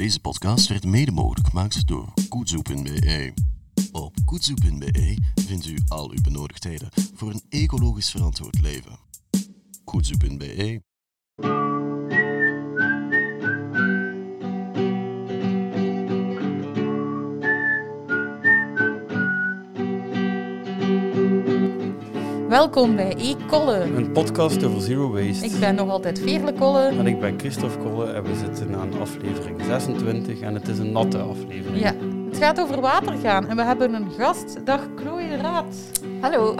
Deze podcast werd mede mogelijk gemaakt door Koetsoe.be. Op Koetsoe.be vindt u al uw benodigdheden voor een ecologisch verantwoord leven. Koetsoe.be Welkom bij E-Kolle. Een podcast over zero waste. Ik ben nog altijd Veerle Kolle. En ik ben Christophe Kolle en we zitten aan aflevering 26 en het is een natte aflevering. Ja, het gaat over water gaan en we hebben een gast. Dag Chloe de Raad. Hallo.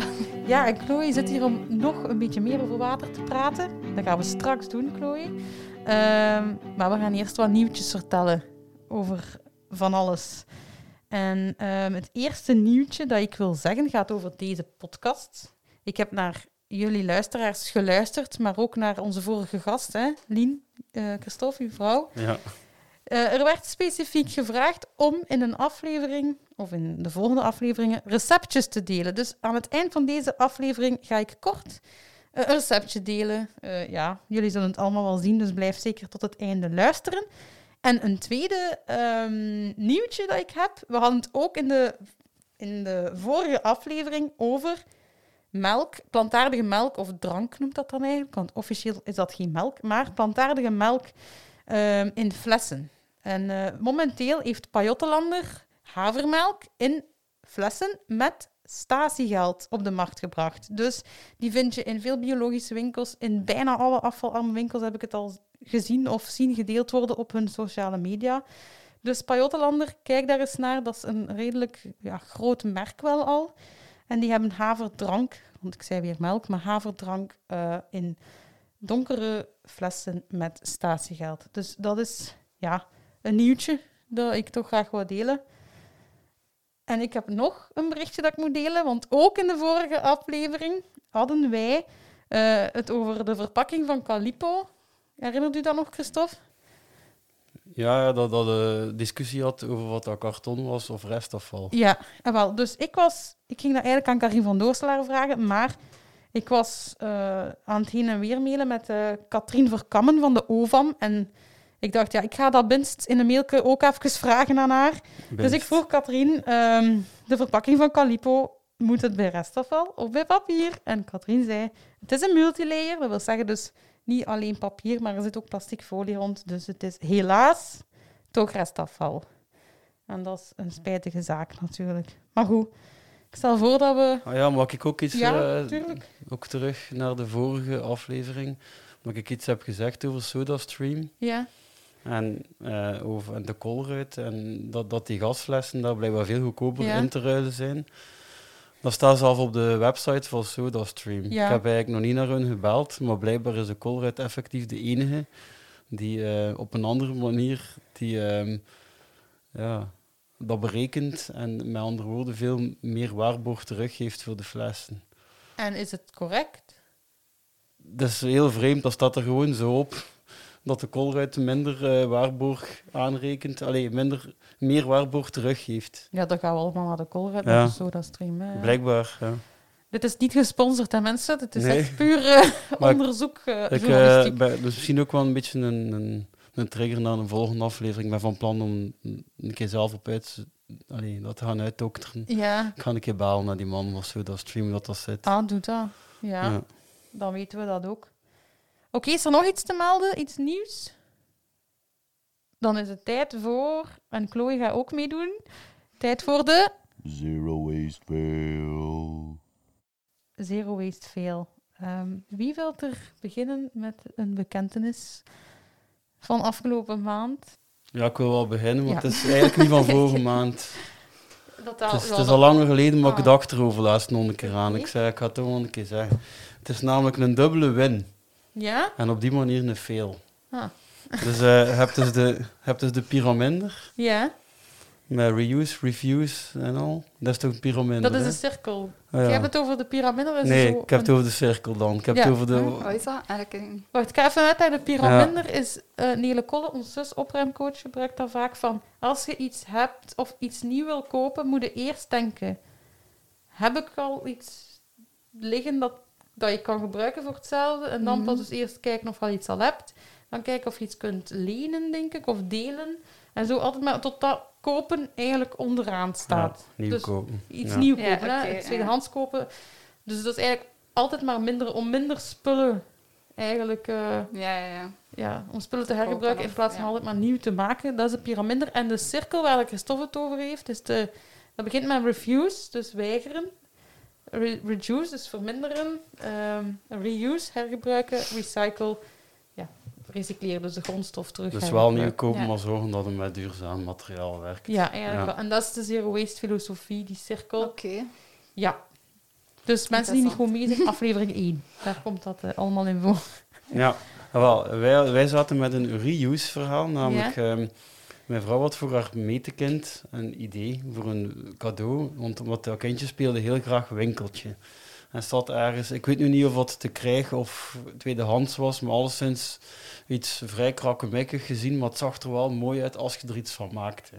Ja, en Chloe zit hier om nog een beetje meer over water te praten. Dat gaan we straks doen, Chloe. Ehm, maar we gaan eerst wat nieuwtjes vertellen over van alles. En ehm, het eerste nieuwtje dat ik wil zeggen gaat over deze podcast. Ik heb naar jullie luisteraars geluisterd, maar ook naar onze vorige gast, hè, Lien, eh Christophe, uw vrouw. Ja. Eh, er werd specifiek gevraagd om in een aflevering, of in de volgende afleveringen, receptjes te delen. Dus aan het eind van deze aflevering ga ik kort eh, een receptje delen. Ja, jullie zullen het allemaal wel zien, dus blijf zeker tot het einde luisteren. En een tweede ehm, nieuwtje dat ik heb, we hadden het ook in de, in de vorige aflevering over melk, plantaardige melk, of drank noemt dat dan eigenlijk, want officieel is dat geen melk, maar plantaardige melk ehm, in flessen. En eh, momenteel heeft Pajottelander havermelk in flessen met statiegeld op de markt gebracht. Dus die vind je in veel biologische winkels, in bijna alle afvalarme winkels heb ik het al gezien of zien gedeeld worden op hun sociale media. Dus Pajottelander, kijk daar eens naar. Dat is een redelijk ja, groot merk wel al. En die hebben haverdrank, want ik zei weer melk, maar haverdrank eh, in donkere flessen met statiegeld. Dus dat is ja, een nieuwtje dat ik toch graag wil delen. En ik heb nog een berichtje dat ik moet delen, want ook in de vorige aflevering hadden wij eh, het over de verpakking van Calipo. Herinnert u dat nog, Christophe? Ja, dat dat een discussie had over wat dat karton was of restafval. Ja, en wel. Dus ik, was, ik ging dat eigenlijk aan Karin van Doorselaar vragen, maar ik was eh, aan het heen en weer mailen met eh Katrien Verkammen van de OVAM. En ik dacht, ja, ik ga dat minst in een mailje ook even vragen aan haar. Dus ik vroeg Katrien, ehm, de verpakking van Calipo, moet het bij restafval of bij papier? En Katrien zei, het is een multilayer. Dat wil zeggen dus niet alleen papier, maar er zit ook plastic folie rond. Dus het is helaas toch restafval. En dat is een spijtige zaak natuurlijk. Maar goed, ik stel voor dat we... Ah ja, mag ik ook iets, Ja, eh, tuurlijk. ook terug naar de vorige aflevering, dat ik iets heb gezegd over SodaStream Ja, en eh, over en de koolruit en dat, dat die gasflessen daar blijkbaar veel goedkoper Ja. in te ruilen zijn. Dat staat zelf op de website van SodaStream. Ja. Ik heb eigenlijk nog niet naar hun gebeld, maar blijkbaar is de koolruit effectief de enige die eh, op een andere manier die, ehm, ja, dat berekent en met andere woorden veel meer waarborg teruggeeft voor de flessen. en is het correct? Dat is heel vreemd, dat staat er gewoon zo op dat de koolruit minder eh, waarborg aanrekent, alleen minder, meer waarborg teruggeeft. Ja, dan gaan we allemaal naar de koolruit, Ja. ja. zo dat stream. hè. Blijkbaar, ja. Dit is niet gesponsord, hè, mensen. Dit is Nee. echt puur eh, onderzoek, eh, Ik, eh, ben- dus misschien ook wel een beetje een, een, een trigger naar een volgende aflevering. Ik ben van plan om een keer zelf op uit, allee, dat te gaan uitdokteren. Ja, Ik ga een keer balen naar die man of zo, dat stream dat dat zit. ah, doe dat. Ja, Ja. dan weten we dat ook. Oké, is er nog iets te melden? Iets nieuws? Dan is het tijd voor... En Chloe gaat ook meedoen. Tijd voor de Zero Waste Fail. Zero Waste Fail. Ehm, wie wil er beginnen met een bekentenis van afgelopen maand? Ja, ik wil wel beginnen, want Ja. het is eigenlijk niet van vorige maand. Dat Het is, het is al langer geleden, maar ik Ah. dacht erover laatst nog een keer aan. Ik zei, ik ga het toch wel een keer zeggen. Het is namelijk een dubbele win. Ja? En op die manier een fail. Ah. Dus eh, je hebt dus de, hebt dus de piraminder. Ja, Met reuse, refuse en al. Dat is toch een piraminder, dat is een cirkel. Ah, Je hebt het over de is Nee, zo ik heb het over de cirkel dan. Ik heb Ja. het over de... Hm, Wat is dat? Eigenlijk. Wacht, ik ga even uitleggen. De piraminder is... eh Nele Kolle, ons zus opruimcoach, gebruikt dat vaak van... Als je iets hebt of iets nieuw wil kopen, moet je eerst denken... Heb ik al iets liggen dat, dat je kan gebruiken voor hetzelfde? En dan Mhm. pas dus eerst kijken of je al iets al hebt. Dan kijken of je iets kunt lenen, denk ik, of delen. En zo altijd maar totdat kopen eigenlijk onderaan staat. Ja, nieuw Dus kopen. Iets Ja. nieuw Ja, kopen, hè? Iets tweedehands kopen. Dus dat is eigenlijk altijd maar minder, om minder spullen eigenlijk... eh, Ja, ja, ja. ja, om spullen te hergebruiken in plaats van ja. altijd maar nieuw te maken. Dat is de piramide. En de cirkel waar Christophe het over heeft, is de, dat begint met refuse, dus weigeren. Re- reduce, dus verminderen. Ehm, reuse, hergebruiken. Recycle, ja, recycleren, dus de grondstof terug Dus wel nieuw kopen, Ja. maar zorgen dat het met duurzaam materiaal werkt. Ja, eigenlijk Ja. wel. En dat is de zero waste filosofie, die cirkel. Oké. Ja. Dus mensen die niet gewoon mee zijn, aflevering 1. Daar komt dat eh, allemaal in voor. Ja, wel, wij, wij zaten met een reuse-verhaal, namelijk ehm, mijn vrouw had voor haar metekind een idee voor een cadeau, want omdat dat kindje speelde heel graag winkeltje. En zat ergens, ik weet nu niet of het te krijgen of tweedehands was, maar alleszins iets vrij krakkemikkig gezien, maar het zag er wel mooi uit als je er iets van maakte.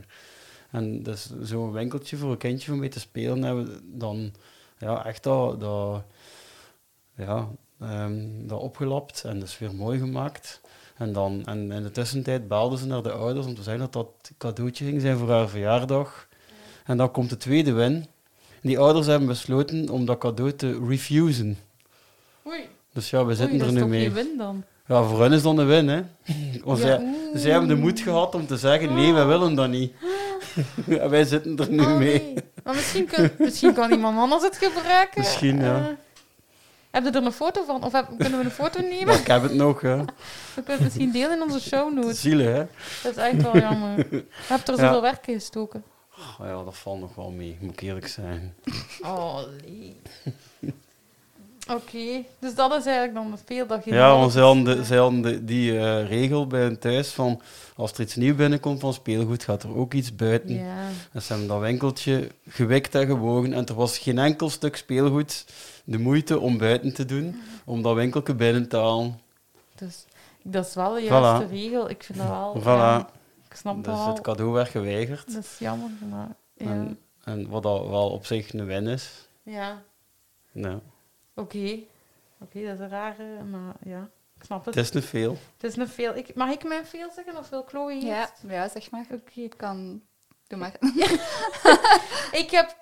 En dus zo'n winkeltje voor een kindje om mee te spelen, hebben we dan ja, echt dat, dat, ja, ehm, dat opgelapt en dus weer mooi gemaakt. En, dan, en in de tussentijd belden ze naar de ouders om te zeggen dat dat cadeautje ging zijn voor haar verjaardag. En dan komt de tweede win. Die ouders hebben besloten om dat cadeau te refusen. Oei, Dus ja, we zitten Oei, dat er is nu mee. geen win dan? Ja, voor hen is dat een win, hè. Ja, zij, hebben de moed gehad om te zeggen, nee, wij willen dat niet. en wij zitten er nu Oh, mee. Maar misschien, kun, misschien kan iemand anders het gebruiken. Misschien, ja. Eh, heb je er een foto van? Of heb- kunnen we een foto nemen? Ik heb het nog, hè. We kunnen het misschien delen in onze show notes. Zielen, hè. Dat is echt wel jammer. Je hebt er zoveel Ja. werk in gestoken. Oh, ja, dat valt nog wel mee, moet ik eerlijk zijn. Oh, nee. Oké, dus dat is eigenlijk dan het veel dat je... Ja, want ze hadden, de, ze hadden de- die eh, regel bij hun thuis van als er iets nieuw binnenkomt van speelgoed, gaat er ook iets buiten. Ja, En ze hebben dat winkeltje gewikt en gewogen en er was geen enkel stuk speelgoed de moeite om buiten te doen, om dat winkeltje binnen te halen. dus dat is wel de juiste Voilà. regel. Ik vind dat wel... Voilà. ja, ik snap dat Dus wel. het cadeau werd geweigerd. Dat is jammer, maar... Ja, En, en wat dat wel op zich een win is. ja. Ja. Oké. Oké, dat is een rare, maar ja, ik snap het. Het is te veel. Het is een veel. Ik, mag ik mijn veel zeggen of wil Chloe eerst? Ja, ja, zeg maar. Oké. Ik kan... Doe maar. Ik heb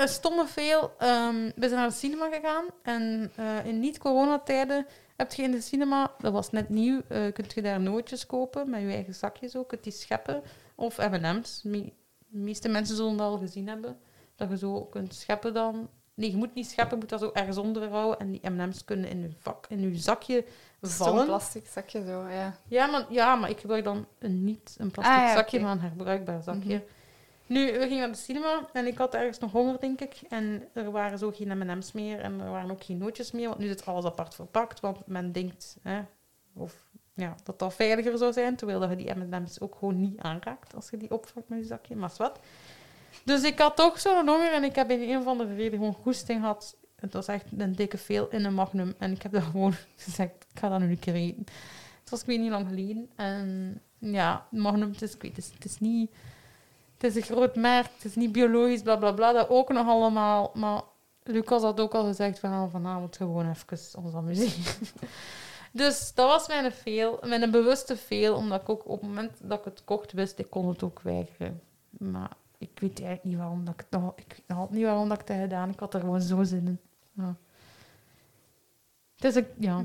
een stomme veel. ehm, we zijn naar de cinema gegaan en eh, in niet-coronatijden heb je in de cinema, dat was net nieuw, eh kunt je daar nootjes kopen met je eigen zakjes ook, kunt die scheppen. Of M&M's. Me- De meeste mensen zullen dat al gezien hebben. Dat je zo kunt scheppen dan. Nee, je moet niet scheppen, je moet dat zo ergens onder houden en die M&M's kunnen in je, vak, in je zakje Zo'n vallen. plastic zakje zo, ja. Ja, maar, ja, maar ik gebruik dan een niet een plastic Ah, ja, zakje, maar een herbruikbaar zakje. Mhm. Nu, we gingen naar de cinema en ik had ergens nog honger, denk ik. En er waren zo geen M&M's meer en er waren ook geen nootjes meer, want nu zit alles apart verpakt. Want men denkt hè, of, ja, dat dat veiliger zou zijn, terwijl dat je die M&M's ook gewoon niet aanraakt als je die opvangt met je zakje, maar wat. Dus ik had toch zo'n honger en ik heb in een of andere reden gewoon goesting gehad. Het was echt een dikke veel in een magnum. En ik heb daar gewoon gezegd, ik ga dat nu een keer eten. Het was ik niet lang geleden. En ja, magnum, het is, het is, niet... Het is een groot merk, het is niet biologisch, bla bla bla. Dat ook nog allemaal. Maar Lucas had ook al gezegd, we gaan vanavond gewoon even ons amuseren. Dus dat was mijn veel, mijn bewuste veel, omdat ik ook op het moment dat ik het kocht wist, ik kon het ook weigeren. Maar ik weet eigenlijk niet waarom dat ik het nog, ik had niet waarom dat ik het heb gedaan. Ik had er gewoon zo zin in. Ja. Het is een, ja,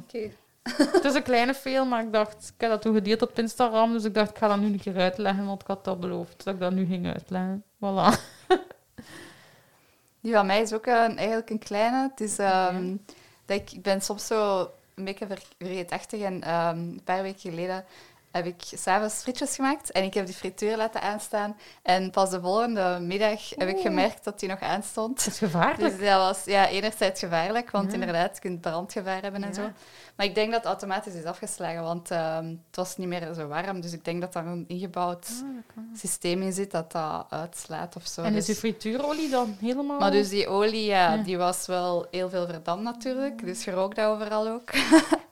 het is een kleine veel, maar ik dacht, ik heb dat toen gedeeld op Instagram, dus ik dacht, ik ga dat nu een keer uitleggen, want ik had dat beloofd, dat ik dat nu ging uitleggen. Voilà. Die van mij is ook een, eigenlijk een kleine. Het is, ehm, dat ik, ik ben soms zo een beetje ver, vergeetachtig. En ehm, een paar weken geleden heb ik s'avonds frietjes gemaakt. En ik heb die frituur laten aanstaan. En pas de volgende middag heb ik gemerkt dat die nog aanstond. Het is gevaarlijk. Dus dat was ja, enerzijds gevaarlijk, want Ja. inderdaad, je kunt brandgevaar hebben en Ja. zo. Maar ik denk dat het automatisch is afgeslagen, want ehm, het was niet meer zo warm. Dus ik denk dat daar een ingebouwd Ah, systeem in zit dat dat uitslaat of zo. En is Dus- uw frituurolie dan helemaal... maar dus die olie, ja, Ja. die was wel heel veel verdampt natuurlijk. Dus je rookt dat overal ook.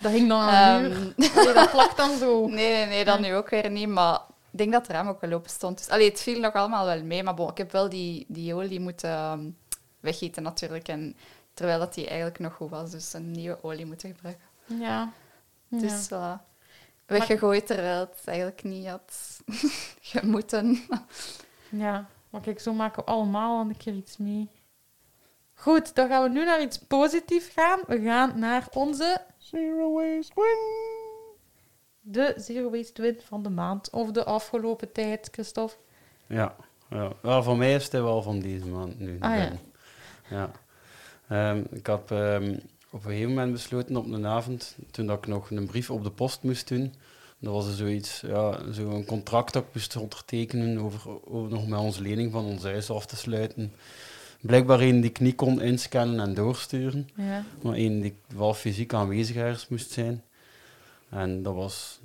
Dat hing dan aan de Ehm, muur. Dat plakt dan zo. nee, nee, nee, dat nu ook weer niet. Maar ik denk dat het raam ook wel open stond. Dus, allee, het viel nog allemaal wel mee. Maar bon, ik heb wel die, die olie moeten ehm, weggieten natuurlijk. En, terwijl dat die eigenlijk nog goed was. Dus een nieuwe olie moeten gebruiken. Ja. ja. Dus voilà. weggegooid terwijl het eigenlijk niet had gemoeten. Ja, maar kijk, zo maken we allemaal een keer iets mee. Goed, dan gaan we nu naar iets positiefs gaan. We gaan naar onze Zero waste win. de Zero Waste Win van de maand. Of de afgelopen tijd, Christophe. Ja, ja. Wel, voor mij is het wel van deze maand nu. Ah, ja. ja. Ehm, ik heb ehm, op een gegeven moment besloten op een avond, toen dat ik nog een brief op de post moest doen, dat was er zoiets, ja, zo'n contract dat ik moest ondertekenen over, over nog met onze lening van ons huis af te sluiten. Blijkbaar een die ik niet kon inscannen en doorsturen, Ja. maar één die wel fysiek aanwezig ergens moest zijn. En dat was...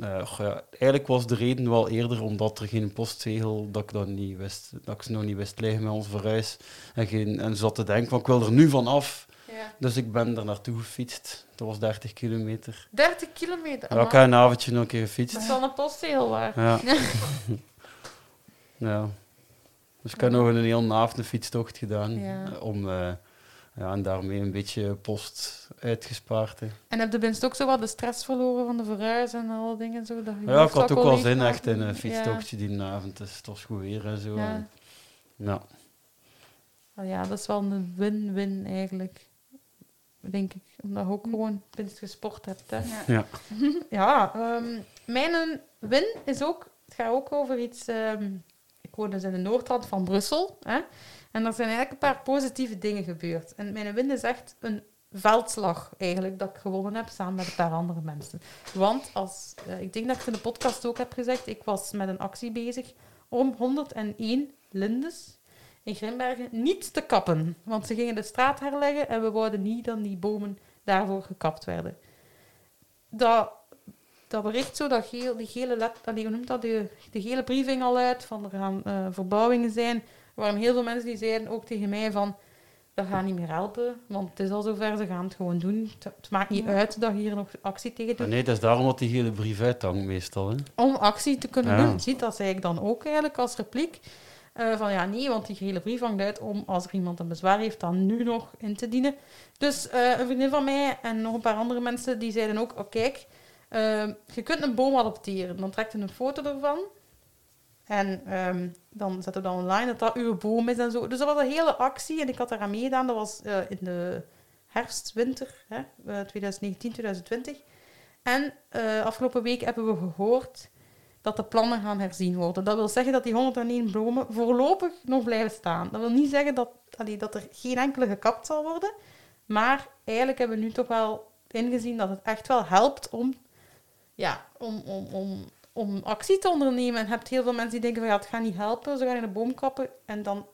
eh, ja, eigenlijk was de reden wel eerder omdat er geen postzegel, dat ik dat niet wist, dat ik ze nog niet wist liggen met ons verhuis. En, geen, en zat te denken van, ik wil er nu van af. Ja. Dus ik ben er naartoe gefietst. Dat was 30 kilometer. 30 kilometer. Ja, ik heb een avondje nog een keer Dat gefietst. is wel een postzegel waar. Ja. ja. Dus ik heb nog een hele avond een fietstocht gedaan. Ja. eh, Om, eh, ja, en daarmee een beetje post uitgespaard. Hè. En heb je best ook zo wat de stress verloren van de verhuis en alle dingen zo? Dat Ja, ik had ook wel zin echt in een fietstochtje die avond. Dus het was goed weer en zo. Ja. En, ja. Wel ja, dat is wel een win-win eigenlijk. Denk ik. Omdat je ook gewoon winst gesport hebt. Hè. Ja. Ja. Ja, ehm, mijn win is ook... Het gaat ook over iets... ehm, ik woon dus in de noordrand van Brussel. Hè, en er zijn eigenlijk een paar positieve dingen gebeurd. En mijn win is echt een veldslag eigenlijk dat ik gewonnen heb samen met een paar andere mensen. Want als... eh, ik denk dat ik het in de podcast ook heb gezegd. Ik was met een actie bezig om 101 lindes in Grimbergen niet te kappen. Want ze gingen de straat herleggen en we wouden niet dat die bomen daarvoor gekapt werden. Dat, dat bericht zo, dat geel, die gele let, hoe noemt dat, de, de gele briefing al uit, van er gaan eh, verbouwingen zijn. Er waren heel veel mensen die zeiden ook tegen mij van, dat gaat niet meer helpen, want het is al zover, ze gaan het gewoon doen. Het, het maakt niet uit dat je hier nog actie tegen doet Maar nee, dat is daarom dat die hele brief uithangt meestal. Hè. om actie te kunnen Ja. doen. Ziet dat zei ik dan ook eigenlijk als repliek. Eh, van ja, nee, want die gele brief hangt uit om als er iemand een bezwaar heeft, dan nu nog in te dienen. Dus eh, een vriendin van mij en nog een paar andere mensen die zeiden ook: oh, kijk, eh, je kunt een boom adopteren. Dan trekt je een foto ervan. En ehm, dan zetten we dan online dat dat uw boom is en zo. Dus dat was een hele actie en ik had eraan meegedaan. Dat was eh, in de herfst, winter, hè, eh, 2019, 2020. En afgelopen week hebben we gehoord dat de plannen gaan herzien worden. Dat wil zeggen dat die 101 bomen voorlopig nog blijven staan. Dat wil niet zeggen dat, allee, dat er geen enkele gekapt zal worden. Maar eigenlijk hebben we nu toch wel ingezien dat het echt wel helpt om, ja, om, om, om, om actie te ondernemen. En je hebt heel veel mensen die denken van ja, het gaat niet helpen, ze gaan in de boom kappen. En dan,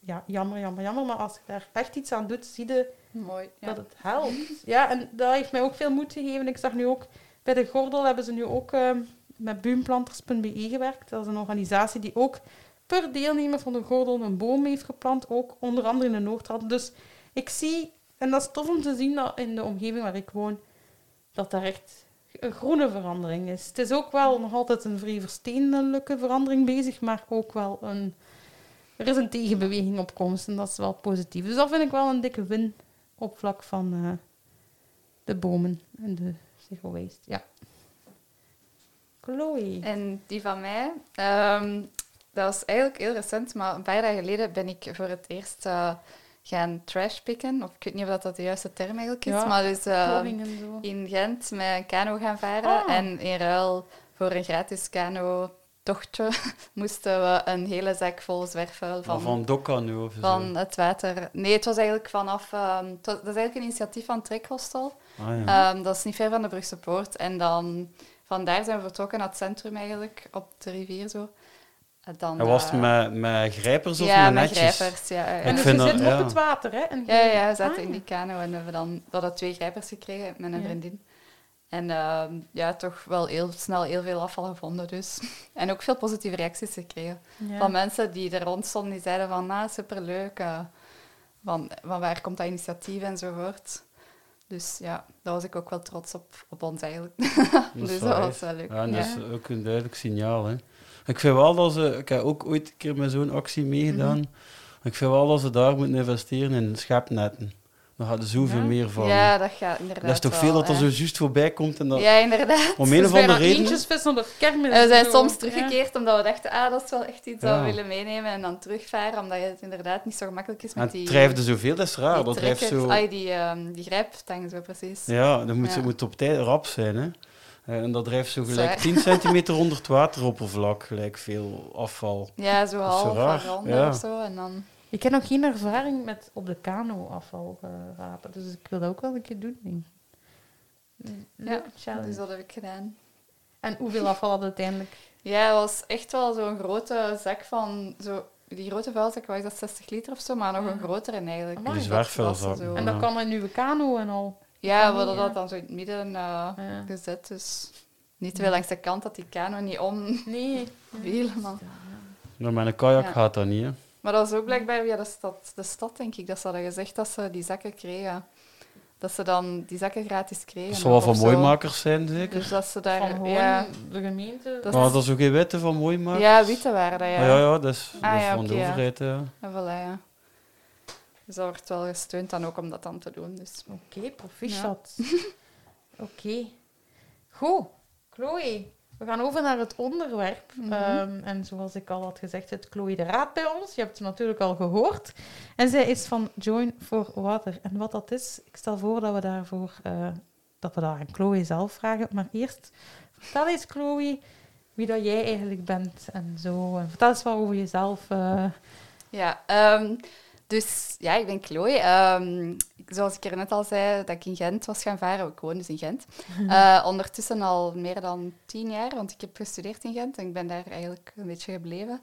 ja, jammer, jammer, jammer. Maar als je daar echt iets aan doet, zie je Mooi. Ja. dat het helpt. Ja, en dat heeft mij ook veel moed gegeven. Ik zag nu ook, bij de Gordel hebben ze nu ook eh, met boomplanters.be gewerkt. Dat is een organisatie die ook per deelnemer van de Gordel een boom heeft geplant. Ook onder andere in de Noordrand. Dus ik zie, en dat is tof om te zien dat in de omgeving waar ik woon, dat daar echt een groene verandering is. Het is ook wel nog altijd een vrij versteenlijke verandering bezig, maar ook wel een... Er is een tegenbeweging op komst en dat is wel positief. Dus dat vind ik wel een dikke win op vlak van eh, de bomen en de zero waste. Ja. Chloe. En die van mij, ehm, dat was eigenlijk heel recent, maar een paar dagen geleden ben ik voor het eerst eh, gaan trash picken. Of ik weet niet of dat, dat de juiste term eigenlijk is, Ja, maar dus ehm, in Gent met een kano gaan varen. Ah. En in ruil voor een gratis kano-tochtje moesten we een hele zak vol zwerfvuil Van, van, Dokka nu of zo. van het water... Nee, het was eigenlijk vanaf... ehm, was- dat is eigenlijk een initiatief van Trekhostel. Ah, ja. Ehm, dat is niet ver van de Brugse Poort. En dan vandaar zijn we vertrokken naar het centrum eigenlijk, op de rivier zo. En dan, en was het eh, met, met grijpers of ja, met met netjes? grijpers. Ja, ja, ja. En Ik dus vind je dat- zit ja. op het water, hè? En Ja, ja, ja, we zaten Ah, in die kano en we hebben dan we hadden twee grijpers gekregen met een Ja. vriendin. En ehm, ja, toch wel heel snel heel veel afval gevonden dus. En ook veel positieve reacties gekregen. Ja. Van mensen die er rond stonden, die zeiden van, ah, superleuk. eh, van, van waar komt dat initiatief enzovoort. Dus ja, daar was ik ook wel trots op, op ons eigenlijk. Dus dat was wel leuk. Ja, en dat is ook een duidelijk signaal. Hè. Ik vind wel dat ze... Ik heb ook ooit een keer met zo'n actie meegedaan. Mhm. Ik vind wel dat ze daar moeten investeren in schepnetten. Dan gaat er zoveel Ja. meer van. Ja, dat gaat inderdaad dat is toch wel, veel dat er hè. zo juist voorbij komt en dat... Ja, inderdaad. Om een Dus of andere reden... kermis. En we zijn soms Ja. teruggekeerd omdat we dachten, ah, dat is wel echt iets dat we willen meenemen. En dan terugvaren, omdat het inderdaad niet zo gemakkelijk is En met het die... drijft zoveel, dat is raar. die Dat drijft zo... Ai, die, ehm die grijptang, zo precies. Ja, dat moet, Ja. moet op tijd rap zijn, hè. Eh, En dat drijft zo gelijk Zwaar. 10 centimeter onder het wateroppervlak, gelijk veel afval. Ja, zo is zo half raar, of zo. En dan... Ik heb nog geen ervaring met op de kano afval eh, rapen, dus ik wil dat ook wel een keer doen. denk. Een Ja, challenge. dus dat heb ik gedaan. En hoeveel afval had het uiteindelijk? Ja, het was echt wel zo'n grote zak van... Zo, die grote vuilzak, was dat 60 liter of zo, maar nog een grotere eigenlijk. Amai. Die zwerfvuilzak. En dat Ja. kan in uw kano en al. Ja, we Ja. hadden dat dan zo in het midden eh, Ja. gezet, dus niet te veel langs de kant dat die kano niet om Nee. viel. Maar, Nou, met een kajak Ja. gaat dat niet, hè. Maar dat was ook blijkbaar via de stad, de stad, denk ik, dat ze hadden gezegd dat ze die zakken kregen. Dat ze dan die zakken gratis kregen. Dat zal wel van zo. mooimakers zijn, zeker. Dus dat ze Van daar... gewoon Ja, de gemeente. Dat- Maar dat is ook geen wetten van mooimakers? ja, witte waren dat, ja. Ah, ja, ja, dat is, dat Ah, is ja, van de ja. overheid, ja. En voilà, ja. Dus dat wordt wel gesteund dan ook om dat dan te doen. Dus. Oké, proficiat. Oké. Goed. Chloe, we gaan over naar het onderwerp. Mhm. Ehm, en zoals ik al had gezegd, zit Chloe de Raad bij ons. Je hebt het natuurlijk al gehoord. En zij is van Join for Water. En wat dat is, ik stel voor dat we daarvoor eh, dat we daar aan Chloe zelf vragen. Maar eerst, vertel eens Chloe wie dat jij eigenlijk bent en zo. En vertel eens wat over jezelf. eh. Ja, ehm, dus ja, ik ben Chloe. Ehm, zoals ik er net al zei, dat ik in Gent was gaan varen. Ik woon dus in Gent. Eh, ondertussen al meer dan tien jaar, want ik heb gestudeerd in Gent en ik ben daar eigenlijk een beetje gebleven.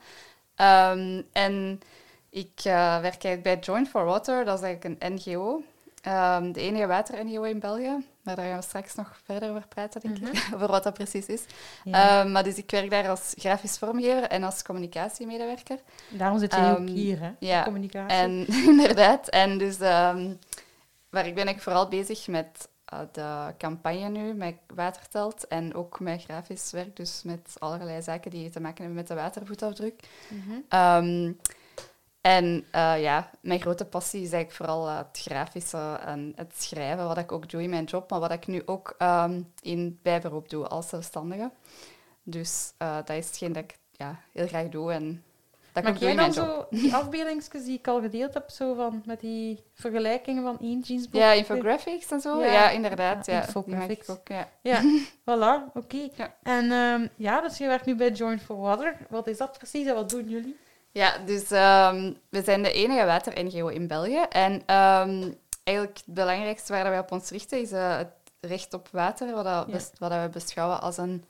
Ehm, en ik eh, werk bij Join for Water, dat is eigenlijk een NGO. Ehm, de enige water-NGO in België. Maar daar gaan we straks nog verder over praten, denk ik, over wat dat precies is. Ja. Ehm, maar dus ik werk daar als grafisch vormgever en als communicatiemedewerker. Daarom zit jij ook ehm, hier, hè? ja, Communicatie. En inderdaad, en dus ehm, waar ik ben ik vooral bezig met eh, de campagne nu, met Watertelt en ook met grafisch werk, dus met allerlei zaken die te maken hebben met de watervoetafdruk. Mhm. En eh, ja, mijn grote passie is eigenlijk vooral eh, het grafische en het schrijven, wat ik ook doe in mijn job, maar wat ik nu ook ehm, in bijberoep doe als zelfstandige. Dus eh, dat is hetgeen dat ik ja, heel graag doe en dat ik Maak ook doe jij in dan mijn job. zo die afbeeldingsjes die ik al gedeeld heb, zo van, met die vergelijkingen van één jeansbroek? Ja, infographics en zo. Ja. Ja, inderdaad. Ja, infographics. ik ook. Ja. Ja, voilà, oké. Ja. En ehm, ja, dus je werkt nu bij Join for Water. Wat is dat precies en wat doen jullie? Ja, dus ehm, we zijn de enige water-NGO in België. En ehm, eigenlijk het belangrijkste waar wij op ons richten is eh, het recht op water, wat, dat wat dat we beschouwen als een,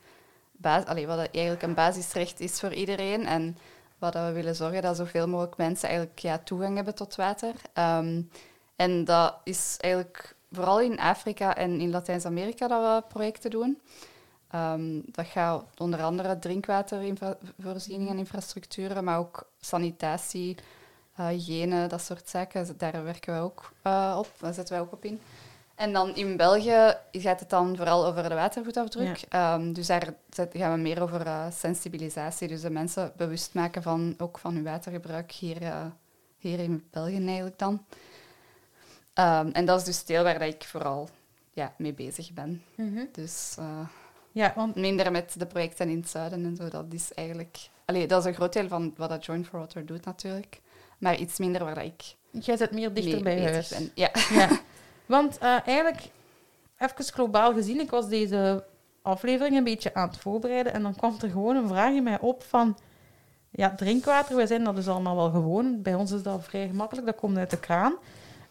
bas allee, wat dat eigenlijk een basisrecht is voor iedereen. En wat dat we willen zorgen dat zoveel mogelijk mensen eigenlijk ja, toegang hebben tot water. Ehm, en dat is eigenlijk vooral in Afrika en in Latijns-Amerika dat we projecten doen. Dat gaat onder andere drinkwaterinvoorzieningen en infrastructuren, maar ook sanitatie, eh, hygiëne, dat soort zaken. Daar werken wij ook eh, op, daar zetten wij ook op in. En dan in België gaat het dan vooral over de watervoetafdruk. Ehm, dus daar gaan we meer over eh, sensibilisatie. Dus de mensen bewust maken van, ook van hun watergebruik hier, hier in België eigenlijk dan. Ehm, en dat is dus deel waar dat ik vooral ja, mee bezig ben. Dus eh, Ja, want minder met de projecten in het zuiden en zo. Dat is eigenlijk... Allee, dat is een groot deel van wat dat Join for Water doet natuurlijk. Maar iets minder waar dat ik jij zit meer dichter bij huis. ben. Ja. Ja. Want eh, eigenlijk, even globaal gezien, ik was deze aflevering een beetje aan het voorbereiden en dan kwam er gewoon een vraag in mij op van... Ja, drinkwater, wij zijn dat dus allemaal wel gewoon. Bij ons is dat vrij gemakkelijk, dat komt uit de kraan.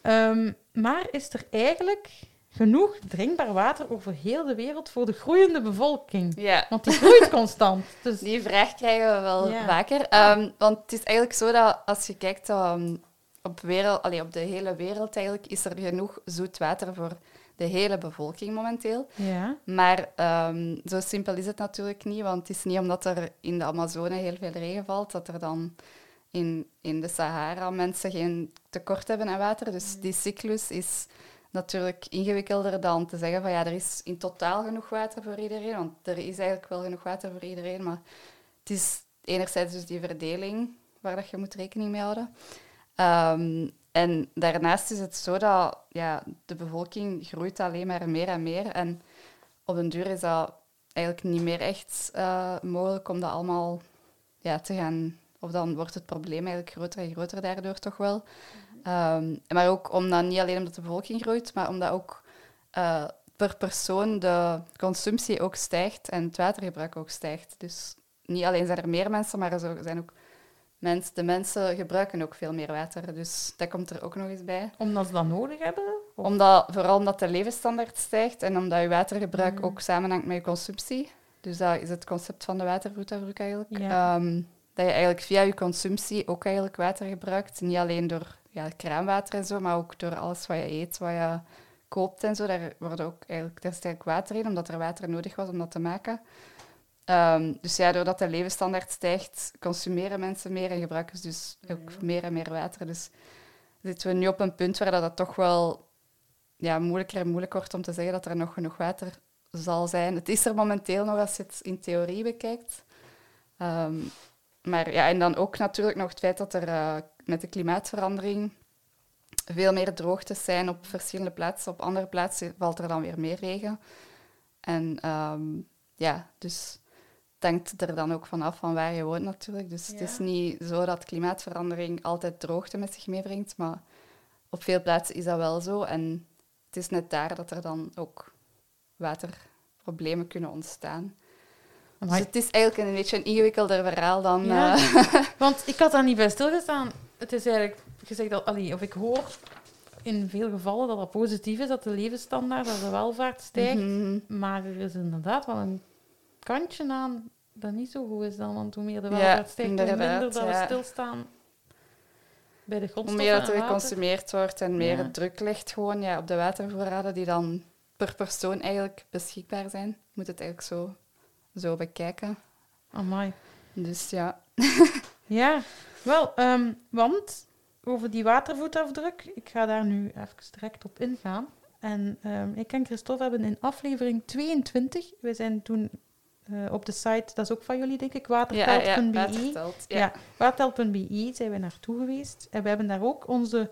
Ehm, maar is er eigenlijk genoeg drinkbaar water over heel de wereld voor de groeiende bevolking? ja. Want die groeit constant. Dus Die vraag krijgen we wel Ja. vaker. Ehm, want het is eigenlijk zo dat als je kijkt ehm, op, wereld, allee, op de hele wereld, eigenlijk, is er genoeg zoet water voor de hele bevolking momenteel. ja, Maar ehm, zo simpel is het natuurlijk niet, want het is niet omdat er in de Amazone heel veel regen valt, dat er dan in, in de Sahara mensen geen tekort hebben aan water. Dus die cyclus is natuurlijk ingewikkelder dan te zeggen van ja, er is in totaal genoeg water voor iedereen, want er is eigenlijk wel genoeg water voor iedereen, maar het is enerzijds dus die verdeling waar dat je moet rekening mee houden. Ehm, en daarnaast is het zo dat ja, de bevolking groeit alleen maar meer en meer. En op den duur is dat eigenlijk niet meer echt eh, mogelijk om dat allemaal ja, te gaan... Of dan wordt het probleem eigenlijk groter en groter daardoor toch wel. Ehm, maar ook omdat, niet alleen omdat de bevolking groeit, maar omdat ook eh, per persoon de consumptie ook stijgt en het watergebruik ook stijgt. Dus niet alleen zijn er meer mensen, maar er zijn ook mensen, de mensen gebruiken ook veel meer water. Dus dat komt er ook nog eens bij. Omdat ze dat nodig hebben? Omdat, vooral omdat de levensstandaard stijgt en omdat je watergebruik mm. ook samenhangt met je consumptie. Dus dat is het concept van de watervoetafdruk eigenlijk. Ehm, dat je eigenlijk via je consumptie ook eigenlijk water gebruikt. Niet alleen door ja, kraanwater en zo, maar ook door alles wat je eet, wat je koopt en zo. Daar, wordt ook eigenlijk, daar stijgt water in, omdat er water nodig was om dat te maken. Ehm, dus ja, doordat de levensstandaard stijgt, consumeren mensen meer en gebruiken ze dus ook meer en meer water. Dus zitten we nu op een punt waar dat, toch wel ja, moeilijker en moeilijker wordt om te zeggen dat er nog genoeg water zal zijn. Het is er momenteel nog als je het in theorie bekijkt. Ehm, maar ja, en dan ook natuurlijk nog het feit dat er uh, met de klimaatverandering veel meer droogtes zijn op verschillende plaatsen. Op andere plaatsen valt er dan weer meer regen. En ehm, ja, dus het hangt er dan ook vanaf van waar je woont natuurlijk. Dus het is niet zo dat klimaatverandering altijd droogte met zich meebrengt, maar op veel plaatsen is dat wel zo. En het is net daar dat er dan ook waterproblemen kunnen ontstaan. Dus het is eigenlijk een beetje een ingewikkelder verhaal dan... Ja, uh... Want ik had daar niet bij stilgestaan. Het is eigenlijk gezegd dat... Allee, of ik hoor in veel gevallen dat het positief is, dat de levensstandaard, dat de welvaart stijgt. Mhm. Maar er is inderdaad wel een kantje aan dat niet zo goed is dan. Want hoe meer de welvaart stijgt, hoe minder dat we stilstaan bij de grondstoffen Hoe meer dat er geconsumeerd wordt en meer het druk ligt gewoon ja, op de watervoorraden die dan per persoon eigenlijk beschikbaar zijn. Je moet het eigenlijk zo, zo bekijken. Amai. Dus ja. ja, wel, ehm, want over die watervoetafdruk, ik ga daar nu even direct op ingaan. En um, ik en Christophe hebben in aflevering 22, we zijn toen uh, op de site, dat is ook van jullie, denk ik, watertelt.be. Ja, ja, watertelt.be zijn we naartoe geweest. En we hebben daar ook onze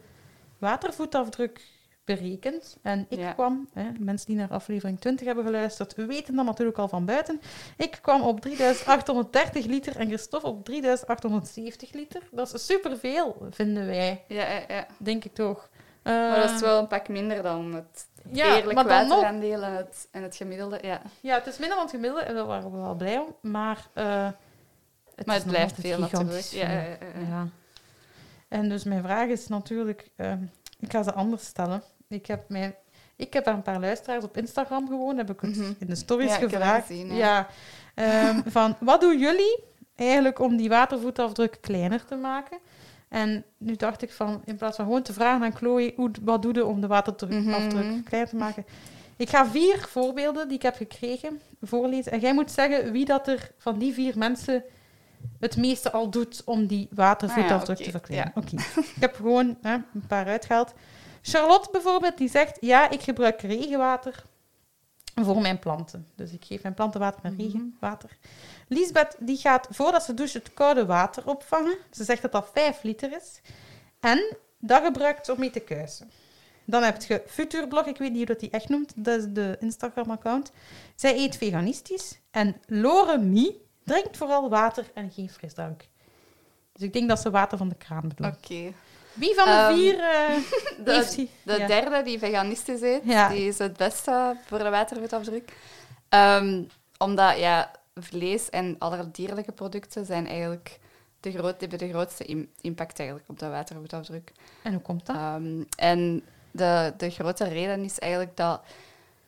watervoetafdruk berekend. En ik kwam, hè, mensen die naar aflevering 20 hebben geluisterd, weten dat natuurlijk al van buiten. Ik kwam op 3830 liter en Christophe op 3870 liter. Dat is superveel, vinden wij. Ja, ja, ja. Denk ik toch. maar dat is wel een pak minder dan het ja, eerlijk wateraandeel en het, en het gemiddelde. Ja. ja, het is minder dan het gemiddelde en daar waren we wel blij om. Maar, uh, het, maar het blijft veel natuurlijk. Ja, ja, ja, En dus mijn vraag is natuurlijk, uh, ik ga ze anders stellen. Ik heb, mijn, ik heb een paar luisteraars op Instagram gewoon, heb ik het mm -hmm. in de stories gevraagd. Ja. Um, van, wat doen jullie eigenlijk om die watervoetafdruk kleiner te maken? En nu dacht ik van, in plaats van gewoon te vragen aan Chloe, hoe, wat doe je om de waterafdruk mm klein te maken? Ik ga vier voorbeelden die ik heb gekregen voorlezen. En jij moet zeggen wie dat er van die vier mensen het meeste al doet om die watervoetafdruk ah te verkleinen. Oké. ik heb gewoon hè, een paar uitgehaald. Charlotte bijvoorbeeld, die zegt, ja, ik gebruik regenwater voor mijn planten. Dus ik geef mijn planten water met mhm. regenwater. Lisbeth die gaat voordat ze doucht het koude water opvangen. Ze zegt dat dat 5 liter is. En dat gebruikt ze om mee te kuisen. Dan heb je Futurblog, ik weet niet hoe dat die echt noemt. Dat is de Instagram-account. Zij eet veganistisch. En Loremie drinkt vooral water en geen frisdrank. Dus ik denk dat ze water van de kraan bedoelt. Oké. Wie van de um, vier uh, de, de derde die veganistisch eet, die is het beste voor de watervoetafdruk. Um, omdat ja, vlees en alle dierlijke producten zijn eigenlijk de groot, hebben de grootste impact eigenlijk op de watervoetafdruk. En hoe komt dat? Um, en de, de grote reden is eigenlijk dat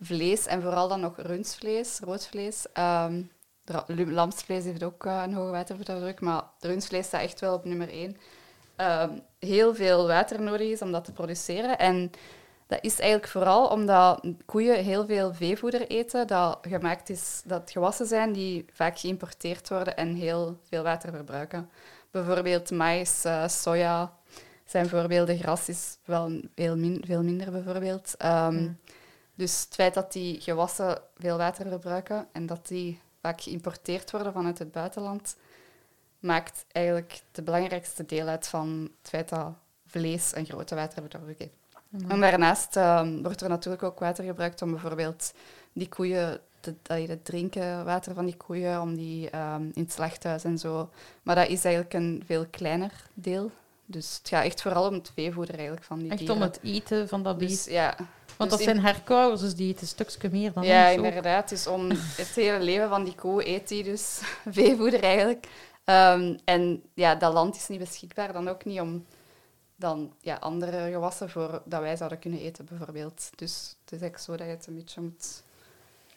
vlees, en vooral dan nog rundvlees, roodvlees, lamsvlees heeft ook uh, een hoge watervoetafdruk, maar rundvlees staat echt wel op nummer één. Um, heel veel water nodig is om dat te produceren. En dat is eigenlijk vooral omdat koeien heel veel veevoeder eten dat gemaakt is, dat gewassen zijn die vaak geïmporteerd worden en heel veel water verbruiken. Bijvoorbeeld maïs, uh, soja zijn voorbeelden. Gras is wel veel, min veel minder bijvoorbeeld. Um, Dus het feit dat die gewassen veel water verbruiken en dat die vaak geïmporteerd worden vanuit het buitenland, maakt eigenlijk de belangrijkste deel uit van het feit dat vlees een grote watervoetafdruk heeft. En daarnaast ehm, wordt er natuurlijk ook water gebruikt om bijvoorbeeld die koeien, allee, het drinken water van die koeien, om die ehm, in het slachthuis en zo. Maar dat is eigenlijk een veel kleiner deel. Dus het gaat echt vooral om het veevoeder eigenlijk van die Echt dieren. om het eten van dat Dus beest. ja, Want dus dat zijn herkauwers, dus die eten een stukje meer dan ja, ook. inderdaad. Dus om het hele leven van die koe eet die dus veevoeder eigenlijk. Ehm, en ja, dat land is niet beschikbaar, dan ook niet om dan ja, andere gewassen voor dat wij zouden kunnen eten, bijvoorbeeld. Dus het is echt zo dat je het een beetje moet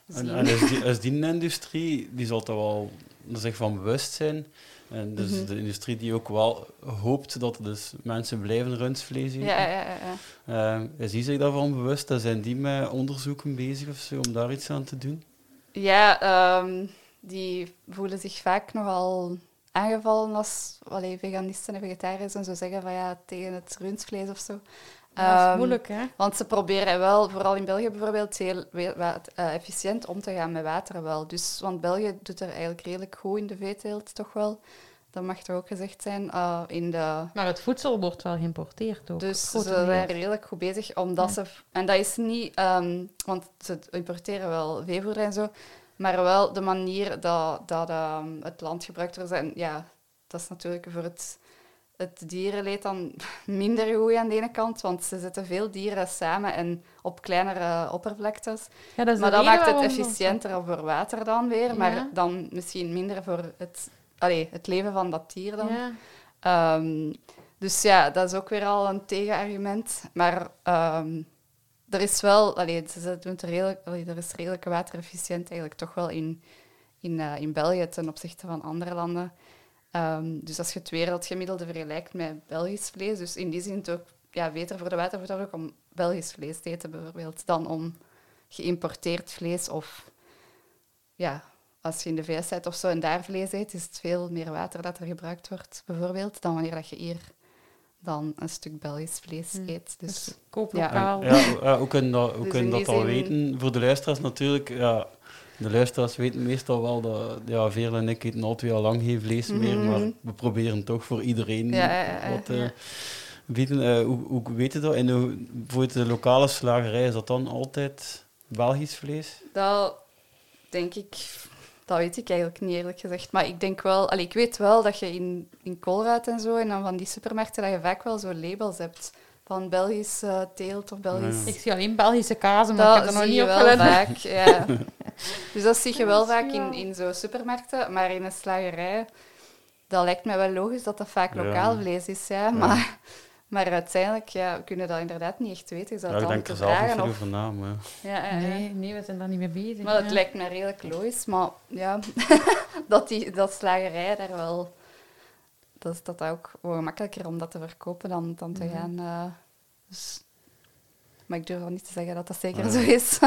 zien. En, en is, die, is die industrie, die zal toch wel zich van bewust zijn. En dus Mhm. de industrie die ook wel hoopt dat dus mensen blijven rundvlees eten. ja, ja, ja, ja. Is die zich daarvan bewust? En zijn die met onderzoeken bezig of zo om daar iets aan te doen? Ja, ehm, die voelen zich vaak nogal aangevallen als allee, veganisten en vegetariërs en zo zeggen van ja, tegen het rundvlees of zo. Dat is Ehm, moeilijk, hè? Want ze proberen wel, vooral in België bijvoorbeeld, heel eh, efficiënt om te gaan met water wel. Dus, want België doet er eigenlijk redelijk goed in de veeteelt, toch wel. Dat mag toch ook gezegd zijn. eh, in de, Maar het voedsel wordt wel geïmporteerd ook. dus ze zijn redelijk goed bezig, omdat Ja. ze... En dat is niet... ehm, want ze importeren wel veevoer en zo, maar wel de manier dat, dat ehm, het land gebruikt wordt. En ja, dat is natuurlijk voor het, het dierenleed dan minder goed aan de ene kant, want ze zetten veel dieren samen en op kleinere oppervlaktes. Ja, dat is Maar dat maakt het efficiënter voor water dan weer, maar dan misschien minder voor het, allee, het leven van dat dier dan. Ja. Ehm, dus ja, dat is ook weer al een tegenargument. Maar ehm, er is wel, allee, ze doen het redelijk, allee, er is redelijk waterefficiënt eigenlijk toch wel in, in, eh, in België ten opzichte van andere landen. Ehm, dus als je het wereldgemiddelde vergelijkt met Belgisch vlees, dus in die zin het ook ja, beter voor de watervoorraad om Belgisch vlees te eten bijvoorbeeld, dan om geïmporteerd vlees of ja, als je in de VS bent of zo en daar vlees eet, is het veel meer water dat er gebruikt wordt, bijvoorbeeld, dan wanneer dat je hier dan een stuk Belgisch vlees Hmm. eet. Dus, Dus koop Ja. lokaal. Ja, ja, hoe kunnen dat, hoe Dus kunnen in dat al zin- weten? Voor de luisteraars natuurlijk, ja, de luisteraars weten meestal wel dat ja, Veerle en ik eten al twee lang geen vlees meer, Mhm. maar we proberen toch voor iedereen Ja, wat eh ja. bieden. Eh, hoe, hoe weet je dat? En hoe, voor de lokale slagerij, is dat dan altijd Belgisch vlees? dat denk ik, dat weet ik eigenlijk niet eerlijk gezegd. Maar ik denk wel, allee, ik weet wel dat je in, in Colruyt en zo, en dan van die supermarkten, dat je vaak wel zo labels hebt van Belgisch eh, teelt of Belgisch... Ja. Ik zie alleen Belgische kazen, maar ik heb Dat er nog niet op wel gelet. vaak, ja. Dus dat zie je wel Dat vaak in, in zo'n supermarkten, maar in een slagerij, dat lijkt mij wel logisch dat dat vaak Ja. lokaal vlees is, ja. Maar, maar uiteindelijk ja, we kunnen dat inderdaad niet echt weten. Je zou Ja, ik het denk er moeten zelf niet vragen veel of... over na, maar... Ja. Nee, nee, we zijn daar niet mee bezig. Maar het ja. lijkt me redelijk logisch, maar ja, dat, die, dat slagerij daar wel... Dat is dat ook wel gemakkelijker om dat te verkopen dan, dan te Mhm. gaan... eh, dus, maar ik durf wel niet te zeggen dat dat zeker zo is.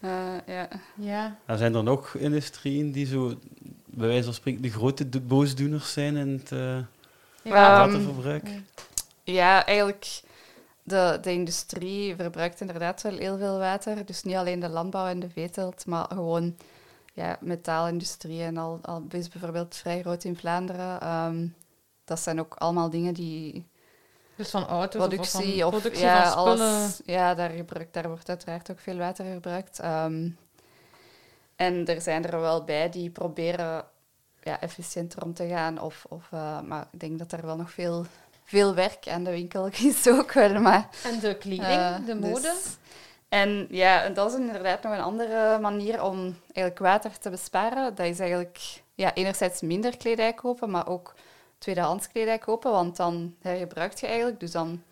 Eh, ja. Ja. Zijn er nog industrieën die zo, bij wijze van spreken, de grote do- boosdoeners zijn in het eh, Ja. Ehm, waterverbruik? Ja, eigenlijk, de, de industrie verbruikt inderdaad wel heel veel water. Dus niet alleen de landbouw en de veeteelt, maar gewoon ja, metaalindustrie en al, al is bijvoorbeeld vrij groot in Vlaanderen. Ehm, dat zijn ook allemaal dingen die Dus van auto's productie of, van productie ja, van alles. Ja, daar, gebruikt, daar wordt uiteraard ook veel water gebruikt. Ehm, en er zijn er wel bij die proberen ja, efficiënter om te gaan. Of, of, eh, maar ik denk dat er wel nog veel, veel werk aan de winkel is ook wel. Maar, En de kleding, eh, de dus- mode. en ja, en dat is inderdaad nog een andere manier om eigenlijk water te besparen. Dat is eigenlijk ja, enerzijds minder kledij kopen, maar ook tweedehands kledij kopen, want dan hergebruikt je eigenlijk. Dus dan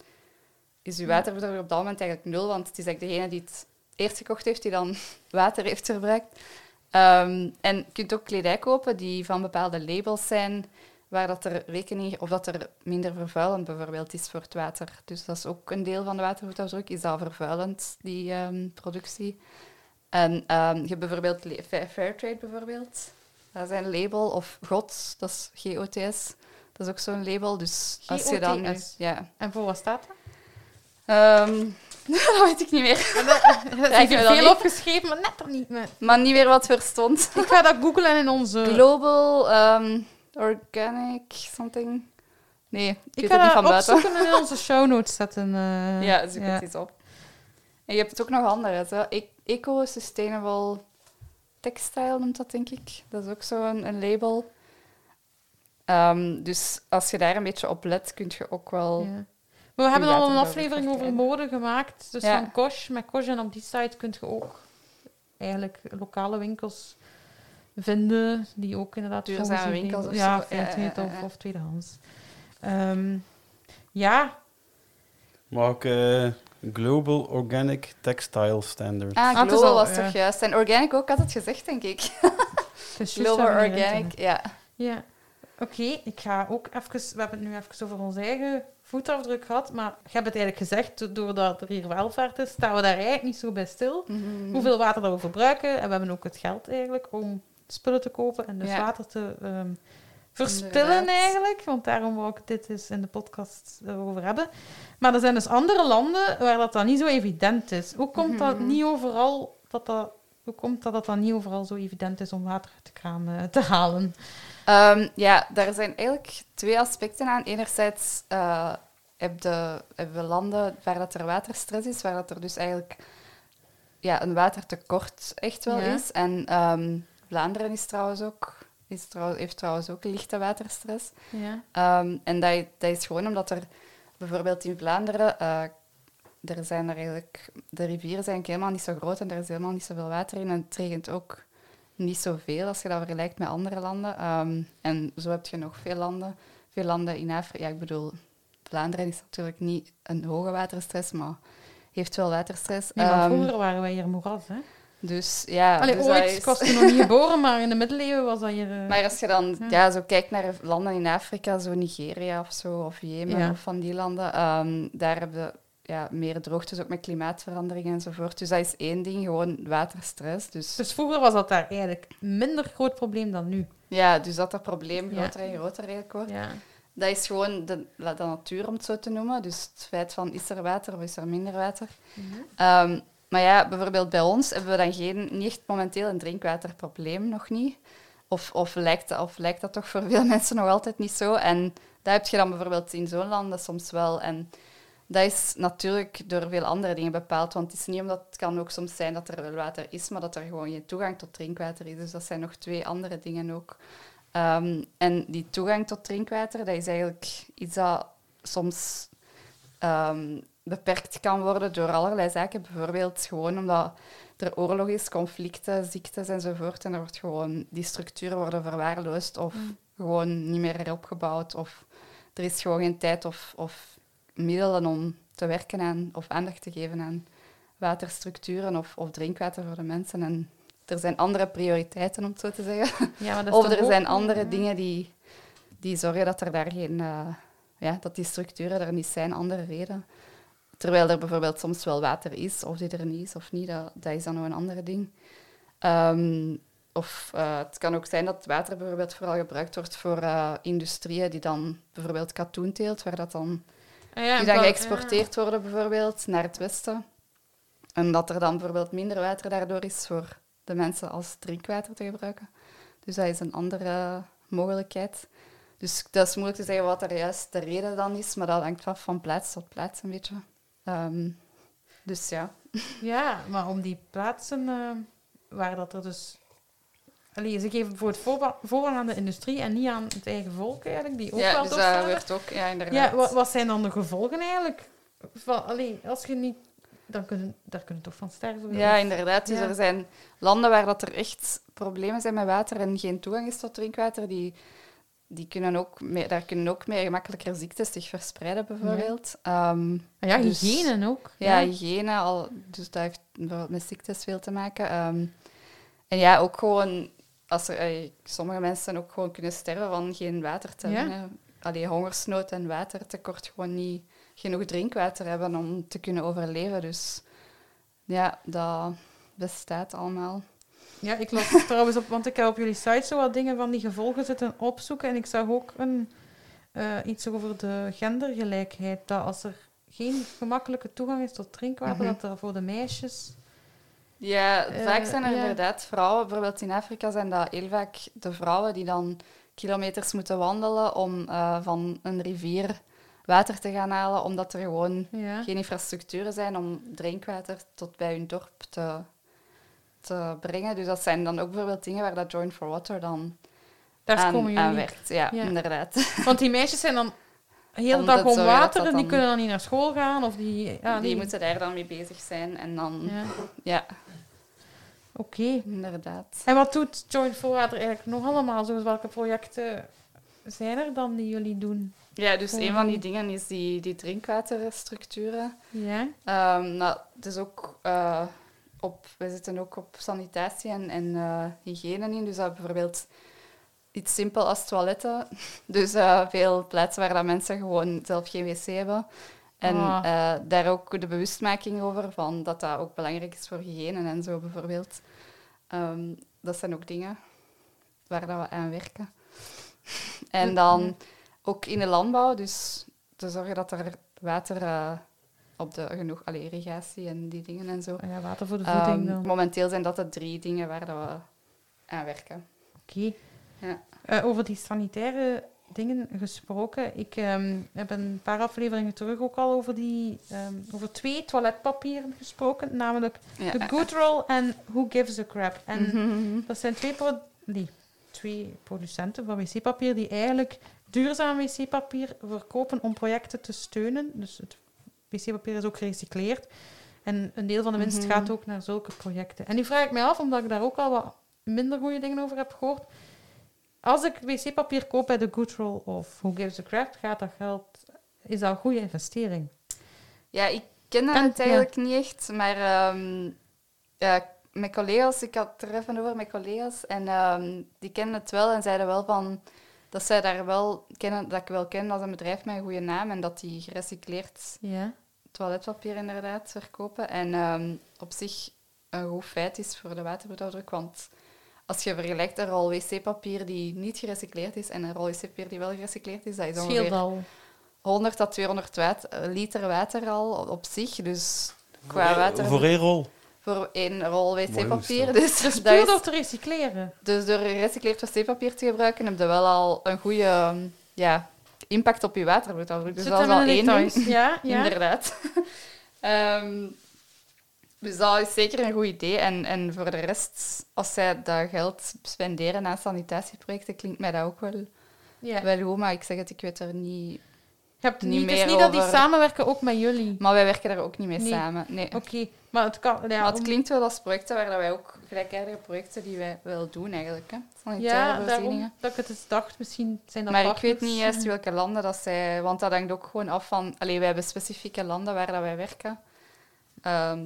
is je waterverbruik op dat moment eigenlijk nul, want het is eigenlijk degene die het eerst gekocht heeft, die dan water heeft verbruikt. Ehm, en je kunt ook kledij kopen die van bepaalde labels zijn, waar dat er rekening, of dat er minder vervuilend bijvoorbeeld is voor het water. Dus dat is ook een deel van de watervoetafdruk, is dat vervuilend, die ehm, productie. En ehm, je hebt bijvoorbeeld Fairtrade bijvoorbeeld. Dat is een label, of GOTS, dat is G-O-T-S. Dat is ook zo'n label, dus als je dan... Ja. En voor wat staat dat? Ehm, dat weet ik niet meer. Ik heb veel opgeschreven, maar net er niet meer. Maar niet meer wat verstond. Ik ga dat googlen in onze... Global Organic something. Nee, ik, Ik weet het niet van buiten. opzoeken en in onze show notes zetten. eh, Ja, zoek het eens op. En je hebt het ook nog andere. Zo. E- Eco-sustainable textile noemt dat, denk ik. Dat is ook zo'n een label. Ehm, dus als je daar een beetje op let, kun je ook wel... Ja. Maar we hebben al een aflevering over mode gemaakt. Dus Ja. van Kosh. Met Kosh en op die site kun je ook eigenlijk lokale winkels vinden. Die ook inderdaad Duurzame winkels of Ja, zo. Ja, of, tweedehands. Ehm, ja, Maar ook eh, Global Organic Textile Standard. Ah, is global al- was toch juist. En organic ook, had het gezegd, denk ik. Global organic, ja. Ja. Oké, ik ga ook even... We hebben het nu even over onze eigen voetafdruk gehad, maar je hebt het eigenlijk gezegd, do- doordat er hier welvaart is, staan we daar eigenlijk niet zo bij stil. Mhm. hoeveel water dat we verbruiken. En we hebben ook het geld eigenlijk om spullen te kopen en dus Ja. water te ehm, verspillen Inderdaad. eigenlijk. Want daarom wou ik dit eens in de podcast over hebben. Maar er zijn dus andere landen waar dat dan niet zo evident is. Hoe komt dat Mhm. niet overal dat dat... Hoe komt dat dat dan niet overal zo evident is om water uit de kraan eh, te halen? Ehm, ja, daar zijn eigenlijk twee aspecten aan. Enerzijds eh, heb de, hebben we landen waar dat er waterstress is, waar dat er dus eigenlijk ja, een watertekort echt wel Ja. is. En ehm, Vlaanderen is trouwens ook, is trouw, heeft trouwens ook lichte waterstress. Ja. Ehm, en dat, dat is gewoon omdat er bijvoorbeeld in Vlaanderen, eh, er zijn er eigenlijk, de rivieren zijn helemaal niet zo groot en er is helemaal niet zoveel water in. En het regent ook niet zoveel als je dat vergelijkt met andere landen. Ehm, en zo heb je nog veel landen. Veel landen in Afrika. Ja, ik bedoel, Vlaanderen is natuurlijk niet een hoge waterstress, maar heeft wel waterstress. Nee, maar Ehm, vroeger waren wij hier moeras, hè? Dus ja, Allee, dus ooit, is- ik was toen nog niet geboren, maar in de middeleeuwen was dat hier... eh, Maar als je dan Ja. ja. zo kijkt naar landen in Afrika, zo Nigeria of zo, of Jemen Ja. of van die landen, ehm, daar hebben we ja, meer droogtes, ook met klimaatverandering enzovoort. Dus dat is één ding, gewoon waterstress. Dus Dus vroeger was dat daar eigenlijk minder groot probleem dan nu. ja, dus dat dat probleem groter en groter eigenlijk wordt. Ja. Dat is gewoon de, de natuur, om het zo te noemen. Dus het feit van, is er water of is er minder water? Ehm, maar ja, bijvoorbeeld bij ons hebben we dan geen, niet momenteel een drinkwaterprobleem, nog niet. Of, of, lijkt, of lijkt dat toch voor veel mensen nog altijd niet zo? En dat heb je dan bijvoorbeeld in zo'n landen soms wel. En dat is natuurlijk door veel andere dingen bepaald. Want het is niet omdat het kan ook soms zijn dat er wel water is, maar dat er gewoon geen toegang tot drinkwater is. Dus dat zijn nog twee andere dingen ook. Ehm, en die toegang tot drinkwater, dat is eigenlijk iets dat soms ehm, beperkt kan worden door allerlei zaken. Bijvoorbeeld gewoon omdat er oorlog is, conflicten, ziektes enzovoort. En er wordt gewoon, die structuren worden verwaarloosd of gewoon niet meer heropgebouwd. Of er is gewoon geen tijd of, of middelen om te werken aan of aandacht te geven aan waterstructuren of, of drinkwater voor de mensen. En er zijn andere prioriteiten, om het zo te zeggen. Ja, maar dat is Of er ook- zijn andere dingen die, die zorgen dat er daar geen... eh, ja, dat die structuren er niet zijn, andere redenen. Terwijl er bijvoorbeeld soms wel water is, of die er niet is of niet, dat, dat is dan nog een andere ding. Ehm, of eh, het kan ook zijn dat water bijvoorbeeld vooral gebruikt wordt voor eh, industrieën die dan bijvoorbeeld katoenteelt, waar dat dan, Ah ja, die dan geëxporteerd worden bijvoorbeeld naar het westen. En dat er dan bijvoorbeeld minder water daardoor is voor de mensen als drinkwater te gebruiken. Dus dat is een andere mogelijkheid. Dus dat is moeilijk te zeggen wat er juist de reden dan is, maar dat hangt af van plaats tot plaats een beetje. Ehm, dus ja. Ja. maar om die plaatsen eh, waar dat er dus... Allee, ze geven bijvoorbeeld voorba- voorrang aan de industrie en niet aan het eigen volk eigenlijk, die ook ja, wel dus dat werd ook, ja, inderdaad. Ja, wat, wat zijn dan de gevolgen eigenlijk? Van, allee, als je niet... Dan kun, daar kun je toch van sterven? Ja, inderdaad. Dus Ja. er zijn landen waar dat er echt problemen zijn met water en geen toegang is tot drinkwater, die, die kunnen ook mee, daar kunnen ook mee gemakkelijker ziektes zich verspreiden, bijvoorbeeld. Ehm, Ah ja, Dus- hygiëne ook. ja, hygiëne, al, dus dat heeft bijvoorbeeld met ziektes veel te maken. Ehm, en ja, ook gewoon, als er, eh, sommige mensen ook gewoon kunnen sterven van geen water te Ja. hebben. hè. Allee, hongersnood en watertekort, gewoon niet genoeg drinkwater hebben om te kunnen overleven. Dus ja, dat bestaat allemaal. Ja, ik las trouwens op, want ik heb op jullie site zo wat dingen van die gevolgen zitten opzoeken. En ik zag ook een, eh, iets over de gendergelijkheid. Dat als er geen gemakkelijke toegang is tot drinkwater, Mhm. dat er voor de meisjes. Ja, Eh, vaak zijn er inderdaad vrouwen, bijvoorbeeld in Afrika zijn dat heel vaak de vrouwen die dan kilometers moeten wandelen om eh, van een rivier water te gaan halen, omdat er gewoon Ja. geen infrastructuren zijn om drinkwater tot bij hun dorp te, te brengen. Dus dat zijn dan ook bijvoorbeeld dingen waar dat Join for Water dan Daar aan, komen aan werkt. Ja, Ja. inderdaad. Want die meisjes zijn dan Omdat dag om water en die kunnen dan niet naar school gaan. Of die, ja, Die moeten daar dan mee bezig zijn. En dan, ja, Ja. Oké. inderdaad. En wat doet Join for Water eigenlijk nog allemaal? Zoals welke projecten zijn er dan die jullie doen? Ja, dus een van die dingen is die, die drinkwaterstructuren. Ja. Ehm nou, dus ook eh, op, wij zitten ook op sanitatie en, en eh, hygiëne in. Dus dat bijvoorbeeld iets simpel als toiletten. Dus eh, veel plaatsen waar dat mensen gewoon zelf geen wc hebben. En Ah. eh, daar ook de bewustmaking over, van dat dat ook belangrijk is voor hygiëne en zo bijvoorbeeld. Ehm, dat zijn ook dingen waar dat we aan werken. En dan ook in de landbouw, dus te zorgen dat er water op de genoeg, irrigatie en die dingen en zo. Ah ja, water voor de voeding Ehm, dan. momenteel zijn dat de drie dingen waar dat we aan werken. Oké. Ja. Eh, over die sanitaire dingen gesproken. Ik ehm, heb een paar afleveringen terug ook al over, die, ehm, over twee toiletpapieren gesproken. Namelijk Ja. de Good Roll en Who Gives a Crap. En Mhm. dat zijn twee, pro- die, twee producenten van wc-papier die eigenlijk duurzaam wc-papier verkopen om projecten te steunen. Dus het wc-papier is ook gerecycleerd. En een deel van de winst Mhm. gaat ook naar zulke projecten. En nu vraag ik mij af, omdat ik daar ook al wat minder goede dingen over heb gehoord. Als ik wc-papier koop bij de Goodroll of Who Gives a Crap, gaat dat geld... Is dat een goede investering? Ja, ik ken En- het eigenlijk niet echt, maar ehm, ja, mijn collega's, ik had het er even over met collega's, en ehm, die kennen het wel en zeiden wel van dat zij daar wel kennen, dat ik wel ken als een bedrijf met een goede naam en dat die gerecycleerd Ja. toiletpapier inderdaad verkopen. En ehm, op zich een goed feit is voor de waterbedrijfdruk, want als je vergelijkt een rol wc-papier die niet gerecycleerd is en een rol wc-papier die wel gerecycleerd is, dat is ongeveer al. 100 tot 200 waat- eh, liter water al op zich. Dus qua water... Voor één rol. Voor één rol wc-papier. Dus, Dus dat puur is- door te recycleren. dus door gerecycleerd wc-papier te gebruiken, heb je wel al een goede ehm, ja, impact op je waterbedrijf. Dus Zit dat is al één ding. Ja, ja. Inderdaad. Ehm, dus dat is zeker een goed idee. En, en voor de rest, als zij dat geld spenderen aan sanitatieprojecten, klinkt mij dat ook wel, ja. wel goed. Maar ik zeg het, ik weet er niet... Je hebt niet niet, het is meer niet dat die samenwerken ook met jullie. Maar wij werken daar ook niet mee Nee. samen. Nee. Oké, maar het kan... Ja, maar het om- klinkt wel als projecten waar dat wij ook gelijkaardige projecten die wij wel doen eigenlijk. Hè? Ja, daarom dat ik het eens dacht. Misschien zijn dat Maar ik weet niet juist welke landen dat zij... Want dat hangt ook gewoon af van... Allee, wij hebben specifieke landen waar dat wij werken. Ehm,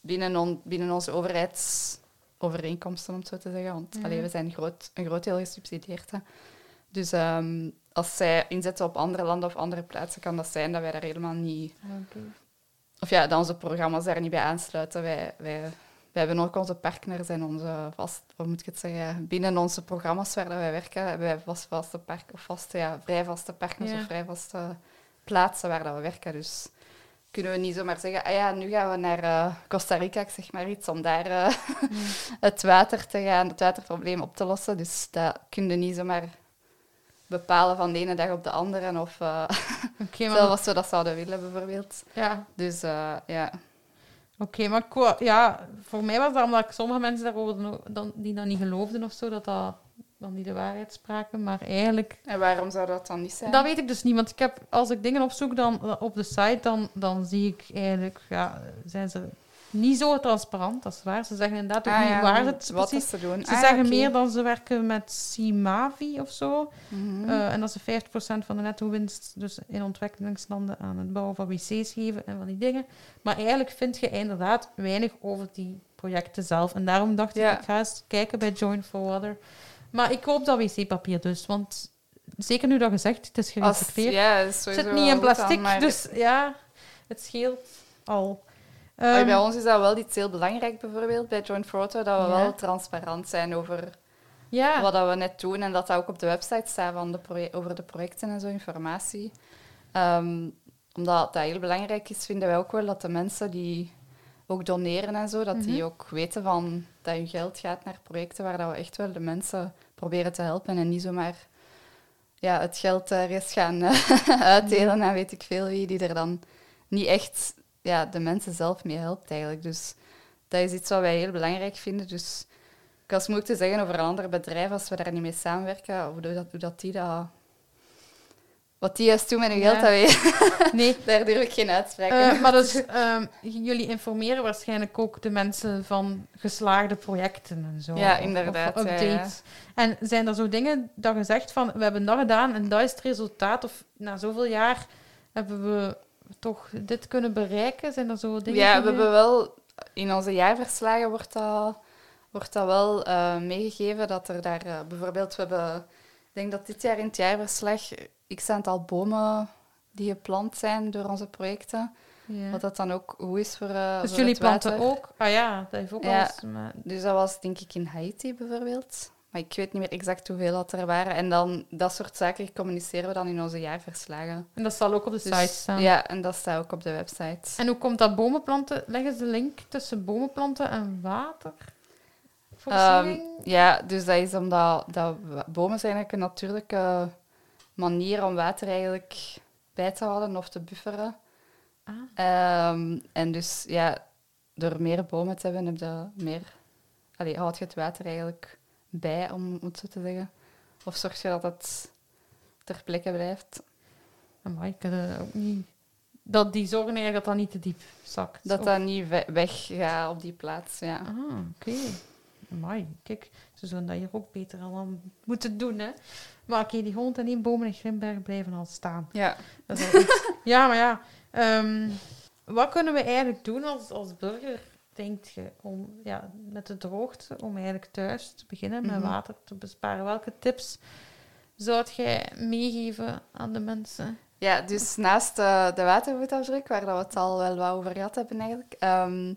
binnen, on- binnen onze overheidsovereenkomsten, om het zo te zeggen. Want Ja. allee, we zijn groot, een groot deel gesubsidieerd. Hè. Dus ehm, als zij inzetten op andere landen of andere plaatsen, kan dat zijn dat wij daar helemaal niet... Of ja, dat onze programma's daar niet bij aansluiten. Wij, wij, wij hebben ook onze partners en onze vast... Hoe moet ik het zeggen? Binnen onze programma's waar dat wij werken, hebben wij vast, vaste park, of vaste, ja, vrij vaste partners Ja. of vrij vaste plaatsen waar dat we werken. Dus kunnen we niet zomaar zeggen, ah ja, nu gaan we naar eh, Costa Rica, ik zeg maar iets, om daar eh, het water te gaan, het waterprobleem op te lossen. Dus dat kun je niet zomaar bepalen van de ene dag op de andere. Of uh, Oké, maar, als we dat zouden willen, bijvoorbeeld. ja. Dus eh, ja. Oké, maar ja, voor mij was dat omdat ik sommige mensen daarover dan, die dat niet geloofden of zo, dat dat dan niet de waarheid spraken. Maar eigenlijk, En waarom zou dat dan niet zijn? dat weet ik dus niet. Want ik heb, als ik dingen opzoek dan, eh, op de site, dan, dan zie ik eigenlijk, ja, zijn ze niet zo transparant, dat is waar. Ze zeggen inderdaad ook Ah, niet ja, waar het wat precies te doen. Ze Ah, zeggen meer dan ze werken met Simavi of zo. Mhm. Eh, en dat ze 50% van de netto-winst dus in ontwikkelingslanden aan het bouwen van wc's geven en van die dingen. Maar eigenlijk vind je inderdaad weinig over die projecten zelf. En daarom dacht Ja. ik, ik ga eens kijken bij Join for Water. Maar ik koop dat wc-papier dus, want zeker nu dat gezegd, het is gerecycleerd. ja, het zit niet in plastic, maar- dus ja, het scheelt al. Ehm, bij ons is dat wel iets heel belangrijk, bijvoorbeeld bij Joint Photo, dat we Ja. wel transparant zijn over ja, wat dat we net doen en dat dat ook op de website staat van de over de projecten en zo, informatie. Ehm, omdat dat heel belangrijk is, vinden wij ook wel dat de mensen die ook doneren en zo, dat die Mhm. ook weten van dat hun geld gaat naar projecten waar dat we echt wel de mensen proberen te helpen en niet zomaar ja, het geld er eens gaan eh, uitdelen en weet ik veel wie, die er dan niet echt ja, de mensen zelf mee helpt eigenlijk. Dus dat is iets wat wij heel belangrijk vinden. Dus ik was moeilijk te zeggen over een ander bedrijf als we daar niet mee samenwerken, hoe dat, hoe dat die dat... Wat die juist doen met hun Ja. geld, dat weet Nee, Daar durf ik geen uitspraak Eh, over maar dus, jullie informeren waarschijnlijk ook de mensen van geslaagde projecten en zo. Ja, of- inderdaad, Of ja, ja. updates. En zijn er zo dingen dat je zegt van, we hebben dat gedaan en dat is het resultaat, of na zoveel jaar hebben we toch dit kunnen bereiken? Zijn er zo dingen? Ja, we hebben wel... In onze jaarverslagen wordt dat, wordt dat wel eh, meegegeven dat er daar... eh, bijvoorbeeld, we hebben... Ik denk dat dit jaar in het jaarverslag x aantal bomen die geplant zijn door onze projecten. Ja. Wat dat dan ook goed is voor, eh Dus voor jullie planten ook? Ah ja, dat heeft ook Ja. maar- Dus dat was denk ik in Haiti bijvoorbeeld. Maar ik weet niet meer exact hoeveel dat er waren. En dan dat soort zaken communiceren we dan in onze jaarverslagen. En dat zal ook op de Dus- site staan. Ja, en dat staat ook op de website. En hoe komt dat bomenplanten? Leggen ze de link tussen bomenplanten en water? Ehm, ja, dus dat is omdat dat bomen zijn eigenlijk een natuurlijke manier om water eigenlijk bij te houden of te bufferen. Ah. Ehm, en dus ja, door meer bomen te hebben, heb je meer, allee, houd je het water eigenlijk bij, om het zo te zeggen. Of zorg je dat het ter plekke blijft. Amai, ik dat ook niet... Dat die zorgen eigenlijk dat dat niet te diep zakt. Dat Of- dat niet we- weggaat op die plaats, ja. Ah, oké. Amai, kijk, ze zouden dat hier ook beter al moeten doen, hè. Maar oké, die 101 bomen in Grimberg blijven al staan. Ja, Dat is iets. ja, maar ja. ehm, wat kunnen we eigenlijk doen als, als burger, denkt je, om ja, met de droogte, om eigenlijk thuis te beginnen met Mhm. water te besparen? Welke tips zou jij meegeven aan de mensen? Ja, dus naast eh, de watervoetafdruk, waar dat we het al wel wat over gehad hebben eigenlijk, ehm,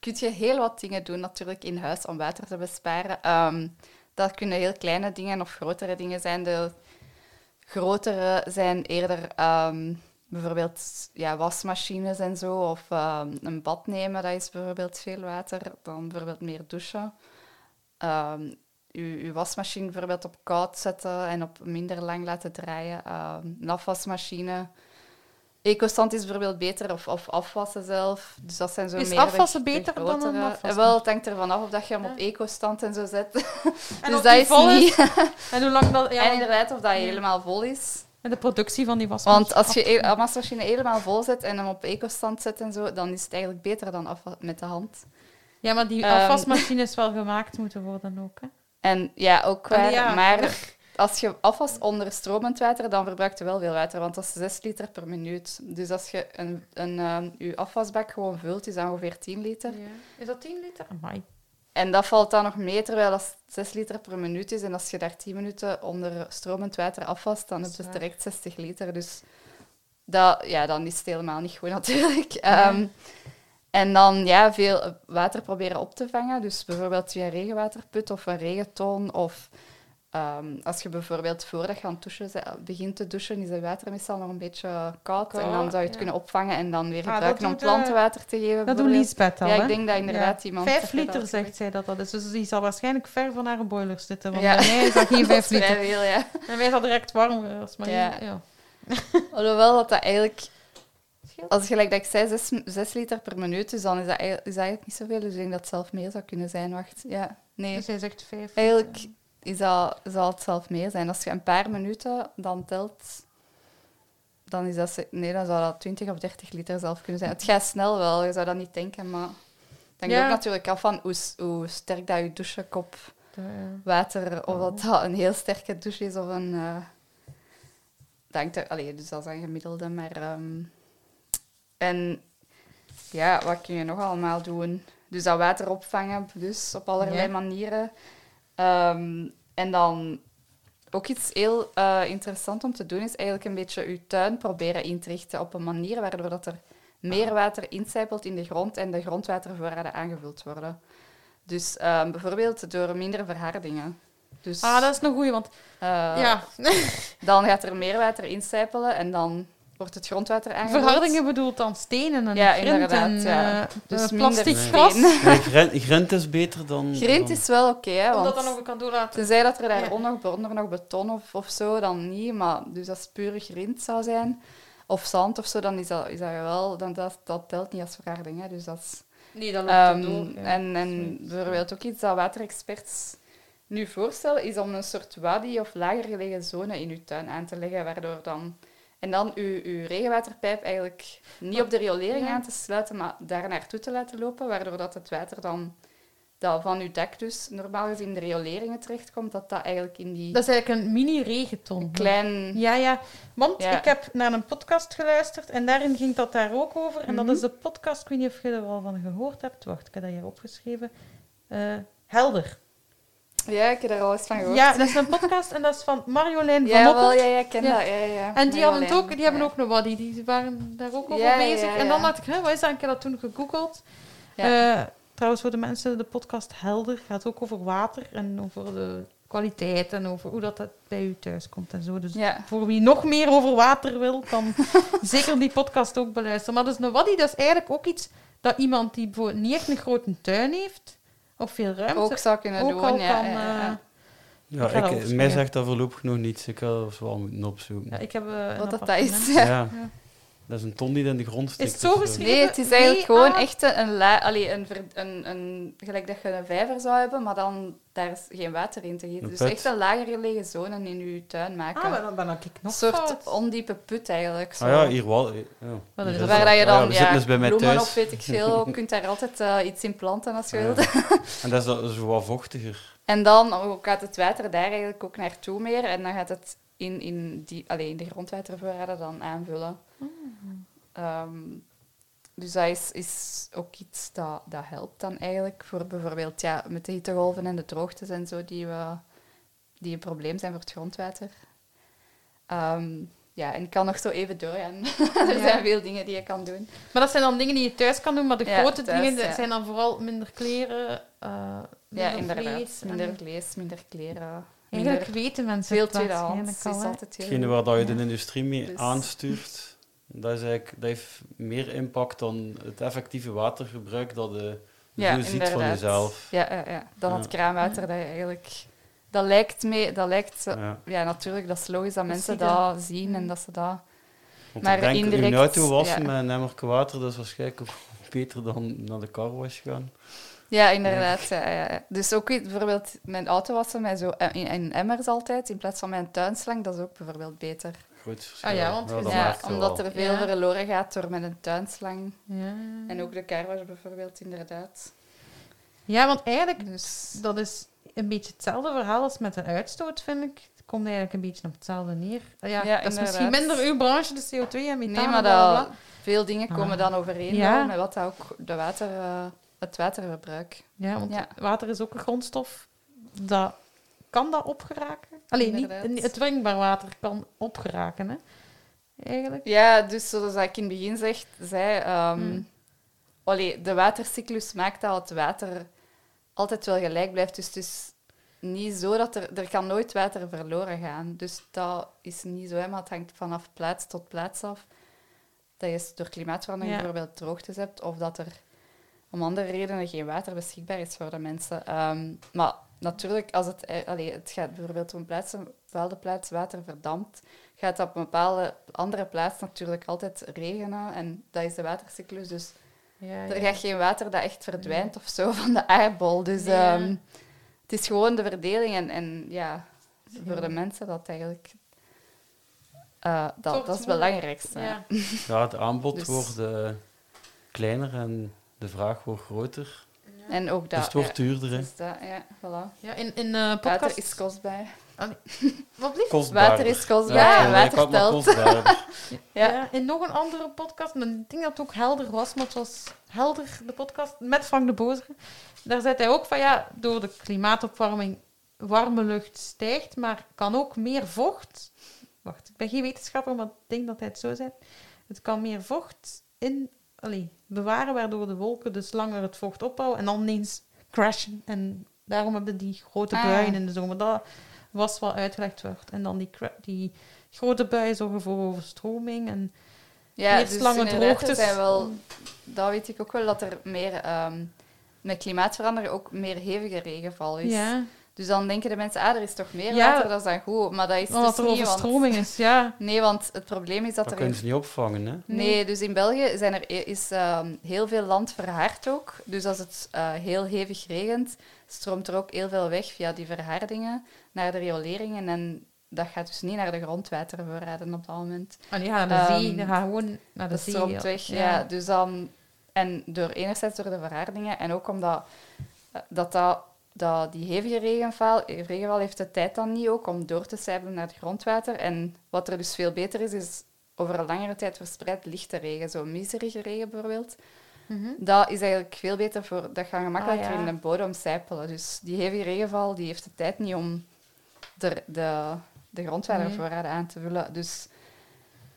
kun je heel wat dingen doen natuurlijk in huis om water te besparen. Ehm, dat kunnen heel kleine dingen of grotere dingen zijn. De grotere zijn eerder ehm, bijvoorbeeld ja, wasmachines en zo, of ehm, een bad nemen, dat is bijvoorbeeld veel water. Dan bijvoorbeeld meer douchen. Ehm uw, uw wasmachine bijvoorbeeld op koud zetten en op minder lang laten draaien. Ehm, een afwasmachine. Ecostand is bijvoorbeeld beter, of, of afwassen zelf. Dus dat zijn zo Is meer afwassen de beter dan een afwasmachine? Eh, Wel, het hangt ervan af of dat je hem op Ja. ecostand en zo zet. En dus dat is vol niet... En hoe lang dat... Ja, en inderdaad, of dat Ja. helemaal vol is. De productie van die wasmachine. Want als je een wasmachine helemaal vol zet en hem op ecostand zet en zo, dan is het eigenlijk beter dan afwa- met de hand. Ja, maar die Ehm. afwasmachines wel gemaakt moeten worden ook, hè. En ja, ook waar. Ja. Maar als je afwast onder stromend water, dan verbruikt je wel veel water, want dat is 6 liter per minuut. Dus als je een, een, ehm, je afwasbak gewoon vult, is dat ongeveer 10 liter. Is dat 10 liter? Amai. En dat valt dan nog mee, terwijl dat 6 liter per minuut is. En als je daar 10 minuten onder stromend water afwast, dan heb je direct 60 liter. Dus dat, ja, dan is het helemaal niet goed natuurlijk. Ehm, en dan ja, veel water proberen op te vangen. Dus bijvoorbeeld via een regenwaterput of een regentoon. Of ehm, als je bijvoorbeeld voordat je aan het douchen begint te douchen, is het water meestal nog een beetje koud. en dan zou je het ja. kunnen opvangen en dan weer Ah, gebruiken dat om doet, eh, plantenwater te geven. Dat doet. Lisbeth al, Ja, ik denk dat inderdaad iemand... Vijf dat je liter dat zegt zij dat dat is. Dus die zal waarschijnlijk ver van haar boiler zitten. Want Ja. bij mij is dat geen Dat vijf liter. veel, ja. En wij zal direct warm als Maar Ja. ja. Alhoewel dat dat eigenlijk, Scheelt. als gelijk dat ik zei, 6, liter per minuut, dus dan is dat, is dat eigenlijk niet zoveel. Dus ik denk dat het zelf meer zou kunnen zijn. Wacht, ja. Nee, Dus hij zegt vijf eigenlijk liter. Is dat, zal het zelf meer zijn. Als je een paar minuten dan telt, dan is dat, nee, dan zou dat 20 of 30 liter zelf kunnen zijn. Het gaat snel wel, je zou dat niet denken, maar hangt Ja. ook natuurlijk af van hoe, sterk dat je douchekop water, of dat, dat een heel sterke douche is of een... eh dat er, allee, dus dat is een gemiddelde, maar... ehm, en ja, wat kun je nog allemaal doen? Dus dat water opvangen, dus op allerlei Ja. manieren. Ehm, en dan ook iets heel eh, interessant om te doen, is eigenlijk een beetje je tuin proberen in te richten op een manier waardoor dat er meer water incijpelt in de grond en de grondwatervoorraden aangevuld worden. Dus ehm, bijvoorbeeld door minder verhardingen. Dus, Ah, dat is een goeie, want eh, ja. Dan gaat er meer water incijpelen en dan wordt het grondwater aangevuld. Verhardingen bedoelt dan stenen en Ja, grind en ja. eh, Dus eh, minder plastic steen. gras. Nee, grind, is beter dan... Grind dan- is wel oké, hè, Om dat want dan nog kan doorlaten. tenzij dat er Ja. daaronder nog, onder nog beton of, of zo, dan niet. Maar dus als het pure grind zou zijn, of zand of zo, dan is dat, is dat wel... Dan dat, dat telt niet als verharding, hè. Dus dat is... Nee, dat loopt Ehm, door. ja. En, en bijvoorbeeld ook iets dat waterexperts nu voorstellen, is om een soort wadi of lager gelegen zone in uw tuin aan te leggen, waardoor dan... En dan uw, uw regenwaterpijp eigenlijk niet op de riolering Ja. aan te sluiten, maar daar naartoe te laten lopen, waardoor dat het water dan dat van uw dak dus normaal gezien in de rioleringen terechtkomt, dat dat eigenlijk in die Dat is eigenlijk een mini-regenton. klein... Ja, ja. Want Ja. ik heb naar een podcast geluisterd en daarin ging dat daar ook over. En dat Mhm. is de podcast, ik weet niet of je er al van gehoord hebt. Wacht, ik heb dat hier opgeschreven. Eh, Helder. Ja, ik heb er al eens van gehoord. Ja, dat is een podcast en dat is van Marjolein van ja, Oppen. wel, ja, ja, ik ken Ja. dat. Ja, ja. En die, hadden ook, die hebben ook een waddy. Die waren daar ook over bezig. En dan dacht ik, hè, wat is dat? Ik heb dat toen gegoogeld. Eh, trouwens, voor de mensen, de podcast Helder gaat ook over water en over de kwaliteit en over hoe dat, dat bij u thuis komt en zo. Dus voor wie nog meer over water wil, kan zeker die podcast ook beluisteren. Maar dus een waddy, dat is eigenlijk ook iets dat iemand die bijvoorbeeld niet echt een grote tuin heeft, of veel ruimte, Ook zou kunnen ook doen, al ja. kan... ja, ja. eh, Ja, Ik ik, mij zegt dat voorlopig nog niets. Ik ga eens wel moeten opzoeken. ja, ik heb een Wat dat, is. Ja. Ja. Dat is een ton die in de grond steekt. het zo zo. geschreven? Nee, het is eigenlijk Nee, gewoon ah. echt een, la, allee, een, ver- een, een... Gelijk dat je een vijver zou hebben, maar dan daar is geen water in te gieten. Dus echt een lager gelegen zone in je tuin maken. Ah, maar dan ben ik nog een soort fout. ondiepe put eigenlijk. Zo. Ah ja, hier wel. Ja. Dat is Hier wel- Waar dat je Ah ja, dan we ja, dus bij mij bloemen thuis. of weet ik veel, je kunt daar altijd eh, iets in planten als je Ah, wilt. ja. En dat is dan zo wat vochtiger. En dan ook gaat het water daar eigenlijk ook naartoe meer. En dan gaat het in, in, die, allee, in de grondwatervoorraden dan aanvullen. Ehm, dus dat is, is ook iets dat, dat helpt dan eigenlijk voor bijvoorbeeld ja, met de hittegolven en de droogtes en zo die, we, die een probleem zijn voor het grondwater. Ehm, ja, en ik kan nog zo even doorgaan. er Ja. zijn veel dingen die je kan doen. Maar dat zijn dan dingen die je thuis kan doen, maar de Ja, grote thuis, dingen dat ja. zijn dan vooral minder kleren, eh Ja, minder inderdaad. vlees. en- Minder vlees, minder kleren. Eigenlijk minder, weten mensen veel tweedehands is altijd heel Hetgene waar dat je Ja. de industrie mee Dus- aanstuurt, dat, is eigenlijk, dat heeft meer impact dan het effectieve watergebruik dat je Ja, zo ziet van jezelf. Ja, ja, ja. dan Ja. het kraanwater dat je eigenlijk... Dat lijkt mee... Dat lijkt... Ja. Ja, natuurlijk, dat is logisch dat Dat mensen dat zien en dat ze dat... Want Maar ik denk, indirect, een auto wassen ja. met een emmerke water, dat is waarschijnlijk ook beter dan naar de carwash gaan. Ja, inderdaad. Ja, ja, ja. Dus ook bijvoorbeeld mijn auto wassen met zo in, in emmers altijd, in plaats van mijn tuinslang, dat is ook bijvoorbeeld beter. Ah ja, want Ja, je omdat er veel Ja. verloren gaat door met een tuinslang. Ja. En ook de carwash bijvoorbeeld, inderdaad. ja, want eigenlijk, Dus... dat is een beetje hetzelfde verhaal als met de uitstoot, vind ik. Het komt eigenlijk een beetje op hetzelfde neer. Ah Ja, Ja, dat is misschien minder uw branche, de CO2 en methaan. Nee, maar dat, veel dingen komen Ah. dan overeen Ja. wel met wat dat ook de water, eh, het waterverbruik. Ja, want Ja. water is ook een grondstof. Dat kan dat opgeraken? Alleen niet, het drinkbaar water kan opgeraken, hè? Eigenlijk. Ja, dus zoals ik in het begin zeg, zei, Hmm. allee, de watercyclus maakt dat het water altijd wel gelijk blijft. Dus het is niet zo dat er... Er kan nooit water verloren gaan. Dus dat is niet zo, hè, maar het hangt vanaf plaats tot plaats af. Dat je door klimaatverandering Ja. bijvoorbeeld droogtes hebt, of dat er om andere redenen geen water beschikbaar is voor de mensen. Ehm, maar natuurlijk, als het, eh, allee, het gaat bijvoorbeeld op een, plaats, een bepaalde plaats water verdampt, gaat dat op een bepaalde andere plaats natuurlijk altijd regenen. En dat is de watercyclus. Dus Ja, er ja. gaat geen water dat echt verdwijnt of zo van de aardbol. Dus Ja. ehm, het is gewoon de verdeling. En, en ja, voor de mensen dat eigenlijk... eh, dat, dat is het belangrijkste. Ja. Ja, het aanbod Dus- wordt eh, kleiner en de vraag wordt groter. En ook dat... dus het wordt ja, duurder. hè. dus dat, ja, voilà. Ja, in, in eh Water podcast... is kostbaar. Wat blieft? Kostbaarder. Water is kostbaar Ja, water maar telt. Ja. In nog een andere podcast, en ik denk dat het ook helder was, maar het was helder, de podcast, met Frank de Bozer. Daar zei hij ook van, ja, door de klimaatopwarming, warme lucht stijgt, maar kan ook meer vocht... Wacht, ik ben geen wetenschapper, maar ik denk dat hij het zo zei. Het kan meer vocht in, allee, bewaren, waardoor de wolken dus langer het vocht opbouwen en dan ineens crashen. En daarom hebben die grote Ah. buien in de zomer. Dat was wat uitgelegd wordt. En dan die, die grote buien zorgen voor overstroming. En Ja, Eerst dus lange droogtes. Zijn wel, dat weet ik ook wel, dat er meer... ehm, met klimaatverandering ook meer hevige regenval is. ja, Dus dan denken de mensen, ah, er is toch meer Ja. water, dat is dan goed. Maar dat is omdat dus er niet, want... overstroming is. Ja. Nee, want het probleem is dat Dat er... kunnen ze niet opvangen, hè? Nee, dus in België zijn er, is ehm, heel veel land verhard ook. Dus als het eh, heel hevig regent, stroomt er ook heel veel weg via die verhardingen naar de rioleringen. En dat gaat dus niet naar de grondwatervoorraden op dat moment. En die gaan naar de zee, Ehm, die gaan gewoon naar de Dat zee. stroomt ja. weg, ja. Dus dan... En door, enerzijds door de verhardingen en ook omdat eh, dat, dat, dat die hevige regenval, regenval heeft de tijd dan niet ook om door te sijpelen naar het grondwater. En wat er dus veel beter is, is over een langere tijd verspreid lichte regen, zo miserige regen bijvoorbeeld. Mhm. Dat is eigenlijk veel beter voor... Dat gaat gemakkelijker Ah, ja. in de bodem sijpelen. Dus die hevige regenval die heeft de tijd niet om de, de, de grondwatervoorraden aan te vullen. Dus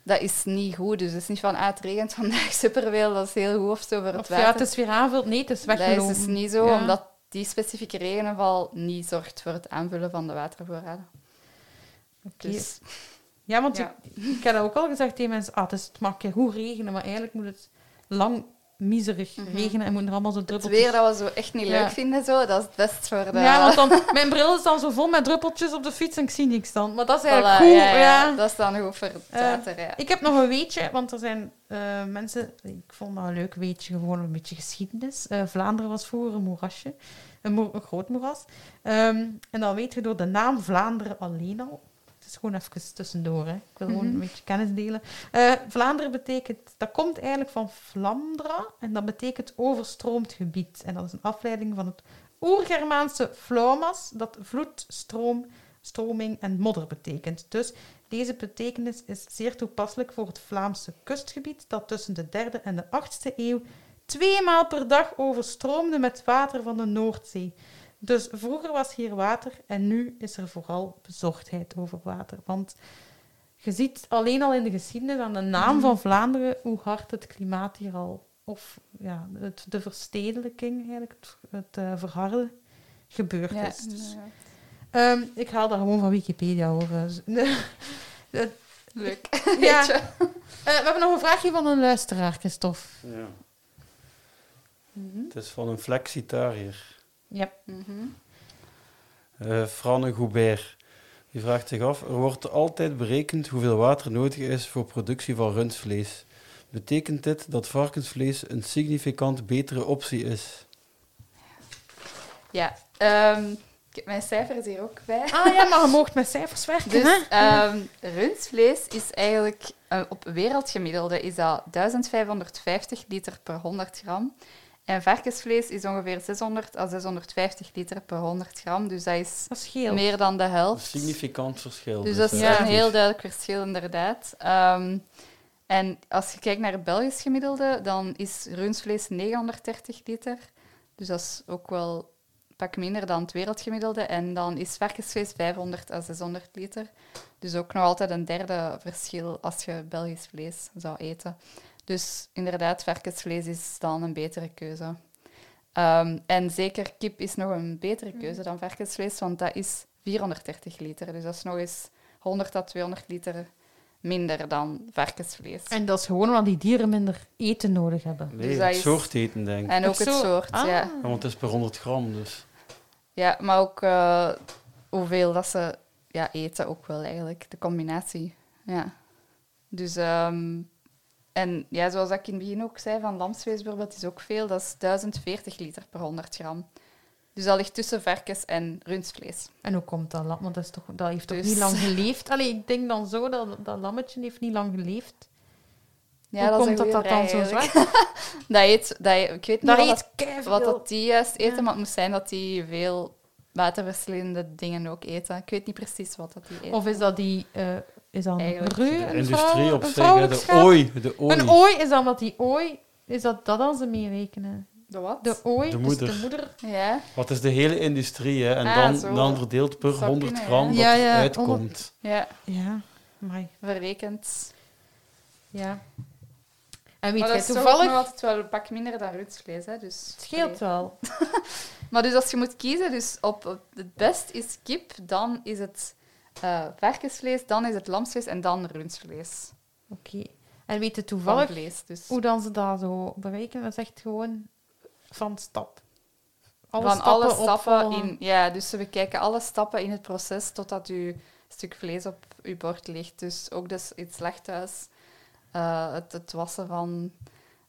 dat is niet goed. Dus het is niet van, ah, het regent vandaag superveel, dat is heel goed of zo voor het Of water. ja, het is weer aanvuld. Nee, het is dat is dus niet zo, Ja. omdat die specifieke regenval niet zorgt voor het aanvullen van de watervoorraden. Dus Ja, want Ja. Ik, ik ook al gezegd tegen mensen. Ah, het, is, het mag goed regenen, maar eigenlijk moet het lang miserig Mhm. regenen en moeten er allemaal zo het druppeltjes... weer dat we zo echt niet Ja. leuk vinden, zo, dat is het best voor de... Ja, want dan, mijn bril is dan zo vol met druppeltjes op de fiets en ik zie niks dan. Maar dat is eigenlijk Voilà, goed. ja, Dat is dan goed voor het Eh, water, ja. Ik heb nog een weetje, want er zijn eh, mensen... Ik vond dat een leuk weetje, gewoon een beetje geschiedenis. Eh, Vlaanderen was vroeger een moerasje. Een, moer- een groot moeras. Ehm, en dan weet je door de naam Vlaanderen alleen al... Is gewoon even tussendoor, hè. Ik wil gewoon Mhm. een beetje kennis delen. Eh, Vlaanderen betekent... Dat komt eigenlijk van Flandra. En dat betekent overstroomd gebied. En dat is een afleiding van het oer-Germaanse flaumas, dat vloed, stroom, stroming en modder betekent. Dus deze betekenis is zeer toepasselijk voor het Vlaamse kustgebied, dat tussen de derde en de achtste eeuw twee maal per dag overstroomde met water van de Noordzee. Dus vroeger was hier water en nu is er vooral bezorgdheid over water. Want je ziet alleen al in de geschiedenis aan de naam van Vlaanderen hoe hard het klimaat hier al, of ja, het, de verstedelijking, eigenlijk, het, het eh, verharden, gebeurd Ja, is. Dus, ehm, ik haal dat gewoon van Wikipedia hoor. Eh, Leuk. ja. Eh, we hebben nog een vraagje van een luisteraar, Christophe. Ja. Mhm. Het is van een flexitariër. Ja. Mhm. Eh Franne Goubert. Die vraagt zich af, er wordt altijd berekend hoeveel water nodig is voor productie van rundvlees. Betekent dit dat varkensvlees een significant betere optie is? Ja, ehm, ik heb mijn cijfers hier ook bij. Ah ja, maar je moogt met cijfers werken, Dus hè? ehm rundvlees is eigenlijk, eh, op wereldgemiddelde is dat 1550 liter per 100 gram. En varkensvlees is ongeveer 600 à 650 liter per 100 gram. Dus dat is Dat meer dan de Een helft. significant verschil. Dus dat is eh, Ja. een heel duidelijk verschil, inderdaad. Ehm, en als je kijkt naar het Belgisch gemiddelde, dan is rundvlees 930 liter. Dus dat is ook wel een pak minder dan het wereldgemiddelde. En dan is varkensvlees 500 à 600 liter. Dus ook nog altijd een derde verschil als je Belgisch vlees zou eten. Dus inderdaad, varkensvlees is dan een betere keuze. Ehm, en zeker kip is nog een betere keuze dan varkensvlees, want dat is 430 liter. Dus dat is nog eens 100 à 200 liter minder dan varkensvlees. En dat is gewoon omdat die dieren minder eten nodig hebben. Nee, Dus dat het is- soort eten, denk ik. En ook het soort, Ah. ja. Ja, want het is per 100 gram, dus... Ja, maar ook eh, hoeveel dat ze ja, eten ook wel eigenlijk. De combinatie. Ja. Dus, ehm, en ja, zoals ik in het begin ook zei, van lamsvlees bijvoorbeeld is ook veel. Dat is 1040 liter per 100 gram. Dus dat ligt tussen varkens- en rundvlees. En hoe komt dat? Want dat, is toch, dat heeft toch Dus- niet lang geleefd? Allee, ik denk dan zo, dat, dat lammetje heeft niet lang geleefd. Ja, hoe dat is komt dat dat dan zo zwart? Dat eet, dat, ik weet niet Dat wat, dat, keiveel. wat dat die juist eten, Ja. maar het moet zijn dat die veel waterverslindende dingen ook eten. Ik weet niet precies wat dat die eten. Of is dat die... eh, is dat een Eigenlijk. reu, De industrie op zich, de ooi, de ooi. Een ooi is dan wat die ooi... Is dat dat dan ze meerekenen? De wat? De ooi, De dus moeder. de moeder. Ja. Wat is de hele industrie, hè? En Ah, dan, zo. dan verdeeld per Dat zou 100 kunnen, gram ja. dat Ja, ja, eruit honderd- komt. Ja, Ja, maar verrekend. ja. En weet maar jij dat is toevallig... toch nog altijd wel een pak minder dan rundvlees. Hè, dus, Het scheelt wel. Maar dus als je moet kiezen, dus op, op het best is kip, dan is het eh, varkensvlees, dan is het lamsvlees en dan rundvlees. Oké. En weet je Van toevallig vlees, dus. hoe dan ze dat zo bereiken? Dat is echt gewoon van stap. Alle van alle stappen in... Ja, dus we bekijken alle stappen in het proces totdat uw stuk vlees op uw bord ligt. Dus ook dus het slachthuis, eh, het, het wassen van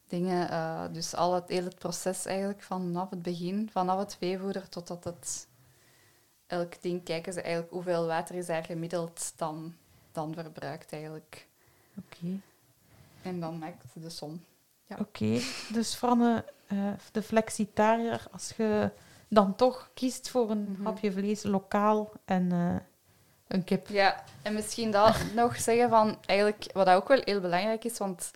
dingen. eh, dus al het, heel het proces eigenlijk vanaf het begin, vanaf het veevoeder totdat het... Elk ding kijken ze eigenlijk hoeveel water is daar gemiddeld dan, dan verbruikt eigenlijk. Oké. En dan maakt ze de som. Ja. Oké, dus Franne, eh, de flexitariër, als je dan toch kiest voor een Mhm. hapje vlees lokaal en een kip. Ja, en misschien dat nog zeggen van eigenlijk wat ook wel heel belangrijk is, want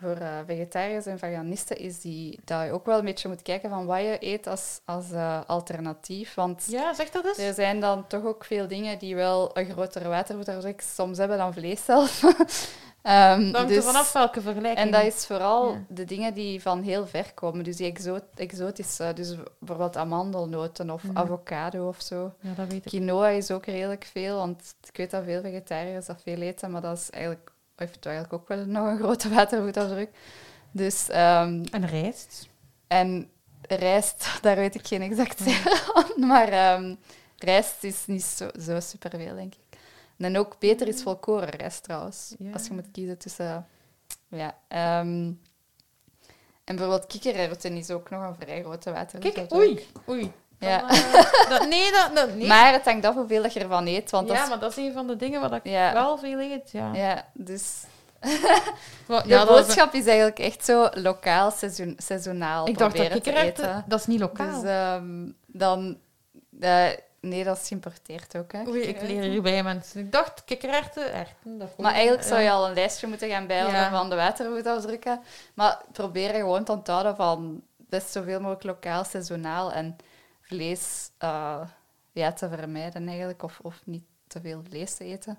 voor eh, vegetariërs en veganisten is die, dat je ook wel een beetje moet kijken van wat je eet als, als eh, alternatief. Want Ja, zeg dat eens. er zijn dan toch ook veel dingen die wel een grotere watervoetafdruk soms hebben dan vlees zelf. Hangt dus- er vanaf welke vergelijking. en dat is vooral Ja. de dingen die van heel ver komen. Dus die exo exotische, dus bijvoorbeeld amandelnoten of avocado of zo. Ja, dat weet ik. Quinoa is ook redelijk veel, want ik weet dat veel vegetariërs dat veel eten, maar dat is eigenlijk, heeft eigenlijk ook wel nog een grote watervoetafdruk. Dus, ehm, En rijst. en rijst, daar weet ik geen exact van, maar ehm, rijst is niet zo, zo superveel, denk ik. En ook beter is volkoren rijst trouwens, Ja. als je moet kiezen tussen... Ja, ehm, en bijvoorbeeld kikkererwten is ook nog een vrij grote watervoetafdruk. Kijk, oei, oei. Ja. Dan, eh, dat, nee, dat, dat, nee. Maar het hangt af hoeveel dat je ervan eet, want dat ja, is maar dat is een van de dingen waar ik Ja. wel veel eet. Ja. Ja, dus de ja, is- boodschap is eigenlijk echt zo lokaal, seizoen, seizoenaal ik dacht dat proberen te eten. dat is niet lokaal. Dus ehm, dan... eh, nee, dat is geïmporteerd ook, hè. Oei, ik leer hier bij mensen. Ik dacht kikkererwten, erwten. Dat Maar eigenlijk zou je al een lijstje moeten gaan bijhouden Ja. van de watervoetafdrukken. Maar probeer gewoon te onthouden van best zoveel mogelijk lokaal, seizoenaal en vlees eh, ja, te vermijden eigenlijk. Of, of niet te veel vlees te eten.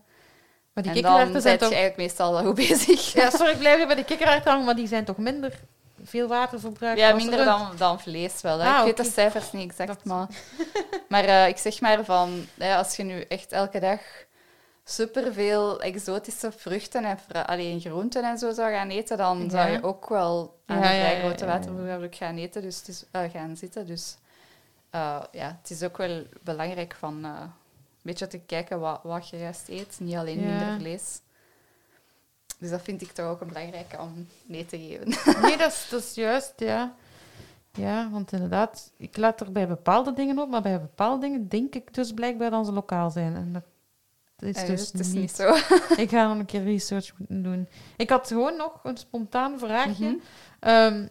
Maar die en dan zijn je toch... eigenlijk meestal wel goed bezig. Ja, sorry, ik blijf bij de kikkererwten hangen, maar die zijn toch minder veel waterverbruik Ja, als minder dan, dan vlees wel. Ah, ik weet de cijfers niet exact, Dat- maar... Maar eh, ik zeg maar van... Ja, als je nu echt elke dag superveel exotische vruchten en alleen groenten en zo zou gaan eten, dan zou Ja. je ook wel aan Ja, een ja, vrij ja, grote ja, ja. watervoorraad gaan eten, dus het is, eh, gaan zitten. Dus eh, ja, het is ook wel belangrijk van een beetje te kijken wat, wat je juist eet, niet alleen Ja. minder vlees. Dus dat vind ik toch ook een belangrijke om mee te geven. Nee, dat is, dat is juist, ja. Ja, want inderdaad, ik let er bij bepaalde dingen op, maar bij bepaalde dingen denk ik dus blijkbaar dat ze lokaal zijn. En dat is Eh, dus het is niet. niet zo. Ik ga dan een keer research doen. Ik had gewoon nog een spontaan vraagje. Ehm,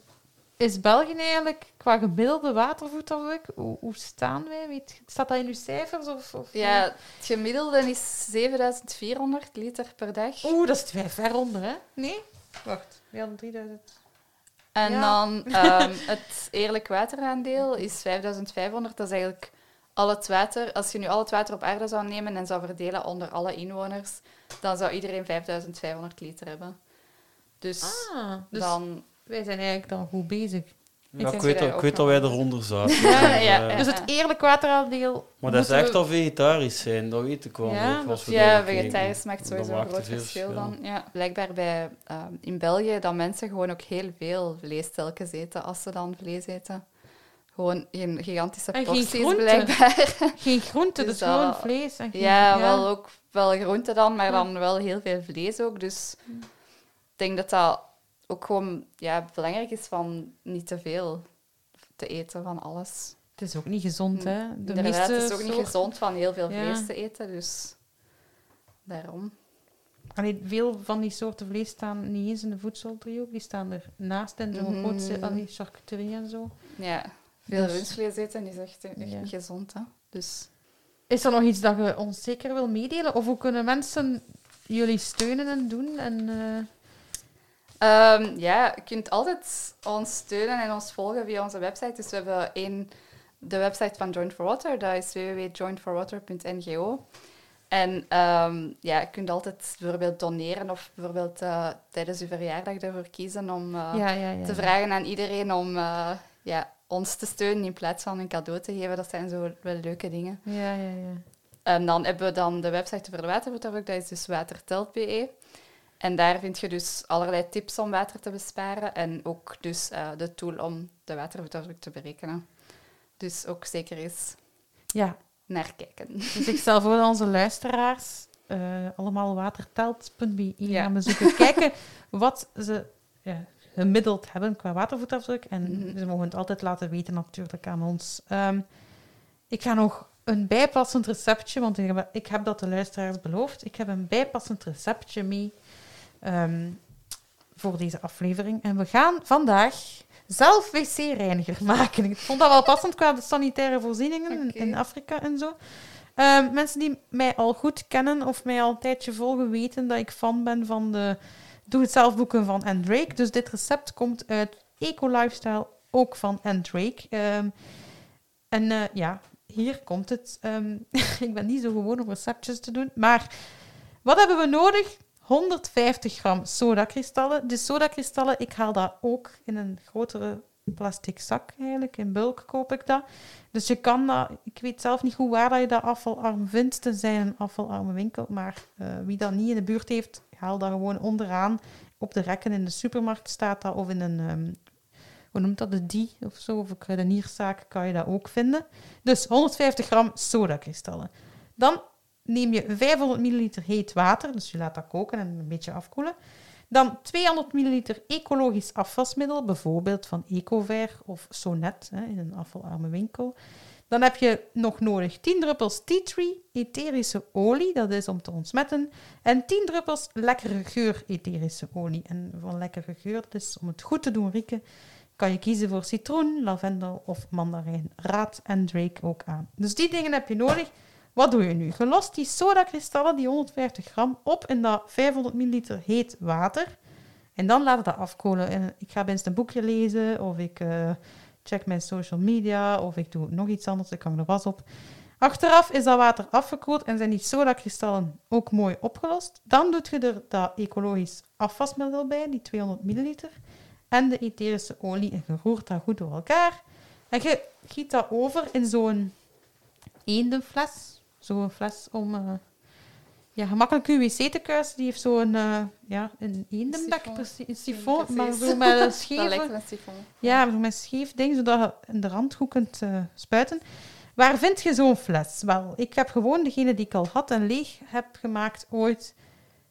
is België eigenlijk qua gemiddelde watervoetafdruk, hoe, hoe staan wij? Weet, staat dat in uw cijfers? Of, of Ja, het gemiddelde is 7400 liter per dag. Oeh, dat is twee ver onder, hè? Nee? Wacht, we hadden 3000. En ja. dan ehm, het eerlijk wateraandeel is 5500. Dat is eigenlijk al het water. Als je nu al het water op aarde zou nemen en zou verdelen onder alle inwoners, dan zou iedereen 5500 liter hebben. Dus, Ah, dus dan... wij zijn eigenlijk dan goed bezig. Ja, ik weet, ook weet dat wij eronder zaten. Ja, Dus, ja, eh, ja. Dus het eerlijk wateraandeel... Maar dat is echt we- al vegetarisch zijn, dat weet ik wel. Ja, nog, als we Ja, daar kijken. vegetarisch maakt sowieso een groot veel verschil dan. Ja. Blijkbaar bij, ehm, in België dat mensen gewoon ook heel veel vlees telkens eten als ze dan vlees eten. Gewoon geen gigantische En geen porties blijkbaar. Geen groente, dus, Dus gewoon vlees. En geen, Ja, wel ook wel groenten dan, maar Ja. dan wel heel veel vlees ook. Dus ik denk dat dat ook gewoon ja, belangrijk is van niet te veel te eten van alles. Het is ook niet gezond, hè? De Inderdaad, het is ook niet gezond van heel veel Ja. vlees te eten, dus daarom. Allee, veel van die soorten vlees staan niet eens in de voedseldriehoek. Die staan er naast in zo'n grootste allee, charcuterie en zo. Ja, veel Dus- rundvlees eten is echt, echt Ja. niet gezond. Hè? Dus Is er nog iets dat je ons zeker wil meedelen? Of hoe kunnen mensen jullie steunen en doen? En, eh, Ehm, ja, je kunt altijd ons steunen en ons volgen via onze website. Dus we hebben één, de website van Joint for Water, dat is www.jointforwater.ngo. En ehm, ja, je kunt altijd bijvoorbeeld doneren of bijvoorbeeld eh, tijdens uw verjaardag ervoor kiezen om eh, ja, ja, ja. te vragen aan iedereen om eh, ja, ons te steunen in plaats van een cadeau te geven. Dat zijn zo wel leuke dingen. Ja, ja, ja. En dan hebben we dan de website voor de watervoetafdruk, dat is dus watertelt.be. En daar vind je dus allerlei tips om water te besparen en ook dus eh, de tool om de watervoetafdruk te berekenen. Dus ook zeker eens Ja, naar kijken. dus ik stel voor dat onze luisteraars eh, allemaal watertelt.be Ja. gaan bezoeken. Kijken wat ze ja, gemiddeld hebben qua watervoetafdruk. En Mhm. ze mogen het altijd laten weten natuurlijk aan ons. Ehm, ik ga nog een bijpassend receptje, want ik heb, ik heb dat de luisteraars beloofd. Ik heb een bijpassend receptje mee ehm, voor deze aflevering. En we gaan vandaag zelf wc-reiniger maken. Ik vond dat wel passend qua de sanitaire voorzieningen in- Afrika en zo. Ehm, mensen die mij al goed kennen of mij al een tijdje volgen, weten dat ik fan ben van de doe-het-zelf boeken van Anne Drake. Dus dit recept komt uit Eco Lifestyle, ook van Anne Drake. Ehm, en eh, ja, hier komt het. Ik ben niet zo gewoon om receptjes te doen, maar wat hebben we nodig? 150 gram sodakristallen. De sodakristallen, ik haal dat ook in een grotere plastic zak eigenlijk. In bulk koop ik dat. Dus je kan dat, ik weet zelf niet goed waar dat je dat afvalarm vindt, tenzij in een afvalarme winkel. Maar eh, wie dat niet in de buurt heeft, haal dat gewoon onderaan. Op de rekken in de supermarkt staat dat, of in een, ehm, hoe noemt dat, de die of zo, of een kruidenierszaak kan je dat ook vinden. Dus 150 gram sodakristallen. Dan neem je 500 milliliter heet water, dus je laat dat koken en een beetje afkoelen. Dan 200 milliliter ecologisch afwasmiddel, bijvoorbeeld van Ecover of Sonet hè, in een afvalarme winkel. Dan heb je nog nodig 10 druppels tea tree etherische olie, dat is om te ontsmetten. En 10 druppels lekkere geur etherische olie. En van lekkere geur, dus om het goed te doen rieken, kan je kiezen voor citroen, lavendel of mandarijn. Raad en Drake ook aan. Dus die dingen heb je nodig. Wat doe je nu? Je lost die sodakristallen, die 150 gram, op in dat 500 milliliter heet water. En dan laat het dat afkoelen. En ik ga best een boekje lezen, of ik eh, check mijn social media, of ik doe nog iets anders, ik hang de was op. Achteraf is dat water afgekoeld en zijn die sodakristallen ook mooi opgelost. Dan doet je er dat ecologisch afwasmiddel bij, die 200 milliliter, en de etherische olie en je roert dat goed door elkaar. En je giet dat over in zo'n eendenfles. Zo'n fles om eh, ja, gemakkelijk uw wc te kuisen. Die heeft zo'n eh, ja, een precies, een sifon, maar zo met een Dat lijkt een sifon. Ja, zo met scheef ding, zodat je in de rand goed kunt eh, spuiten. Waar vind je zo'n fles? Wel, ik heb gewoon degene die ik al had en leeg heb gemaakt ooit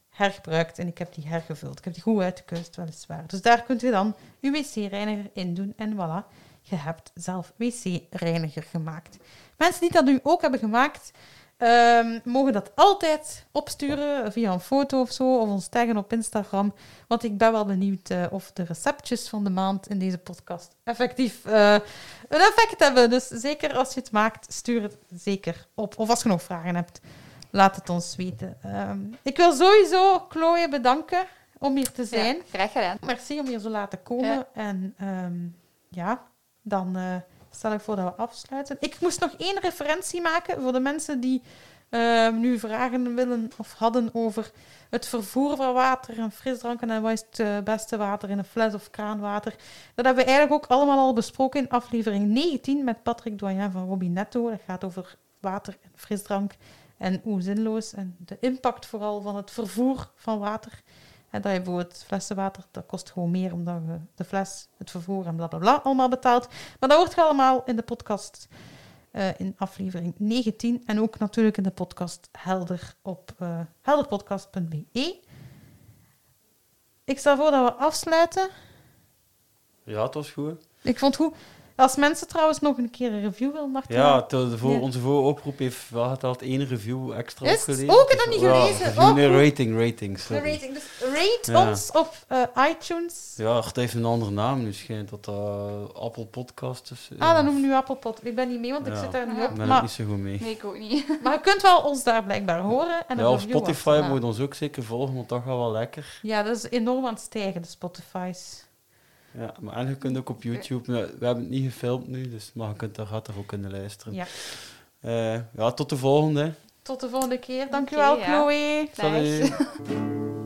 hergebruikt. En ik heb die hergevuld. Ik heb die goed uitgekust, weliswaar. Dus daar kunt je dan je wc-reiniger in doen. En voilà, je hebt zelf wc-reiniger gemaakt. Mensen die dat nu ook hebben gemaakt, ehm, mogen dat altijd opsturen via een foto of zo, of ons taggen op Instagram. Want ik ben wel benieuwd eh, of de receptjes van de maand in deze podcast effectief eh, een effect hebben. Dus zeker als je het maakt, stuur het zeker op. Of als je nog vragen hebt, laat het ons weten. Ehm, ik wil sowieso Chloe bedanken om hier te zijn. Ja, graag gedaan. Merci om hier zo laten komen. Ja. En ehm, ja, dan eh, stel ik voor dat we afsluiten. Ik moest nog één referentie maken voor de mensen die ehm, nu vragen willen of hadden over het vervoer van water en frisdranken en wat is het eh, beste water in een fles of kraanwater. Dat hebben we eigenlijk ook allemaal al besproken in aflevering 19 met Patrick Doyen van Robinetto. Dat gaat over water en frisdrank en hoe zinloos en de impact vooral van het vervoer van water. Dat je bijvoorbeeld flessenwater, dat kost gewoon meer omdat je de fles, het vervoer en blablabla allemaal betaalt. Maar dat hoort je allemaal in de podcast eh, in aflevering 19. En ook natuurlijk in de podcast Helder op eh, helderpodcast.be. Ik stel voor dat we afsluiten. Ja, het was goed. Ik vond het goed. Als mensen trouwens nog een keer een review willen achterlaten. Ja, de, voor, Ja. onze vooroproep heeft wel geteld één review extra Is opgelezen. Oh, ik heb dat niet Ja, gelezen. Oh, rating, rating. De sorry. rating. Dus rate Ja. ons op eh, iTunes. Ja, het heeft een andere naam. Nu schijnt dat dat Apple Podcast is. Ah, dan noemen we nu Applepot. Ik ben niet mee, want ik zit daar niet Ah. op. Ik ben ook Maar, niet zo goed mee. Nee, ik ook niet. maar je kunt wel ons daar blijkbaar horen. En Ja, op Spotify moet je ons ook zeker volgen, want dat gaat wel lekker. Ja, dat is enorm aan het stijgen, de Spotify's. Ja, maar en je kunt ook op YouTube. nou, we hebben het niet gefilmd nu, dus, maar je kunt daar, gaat er ook kunnen luisteren. Ja. Eh, ja, tot de volgende. Tot de volgende keer. Dankjewel, ja. Chloe. Salut.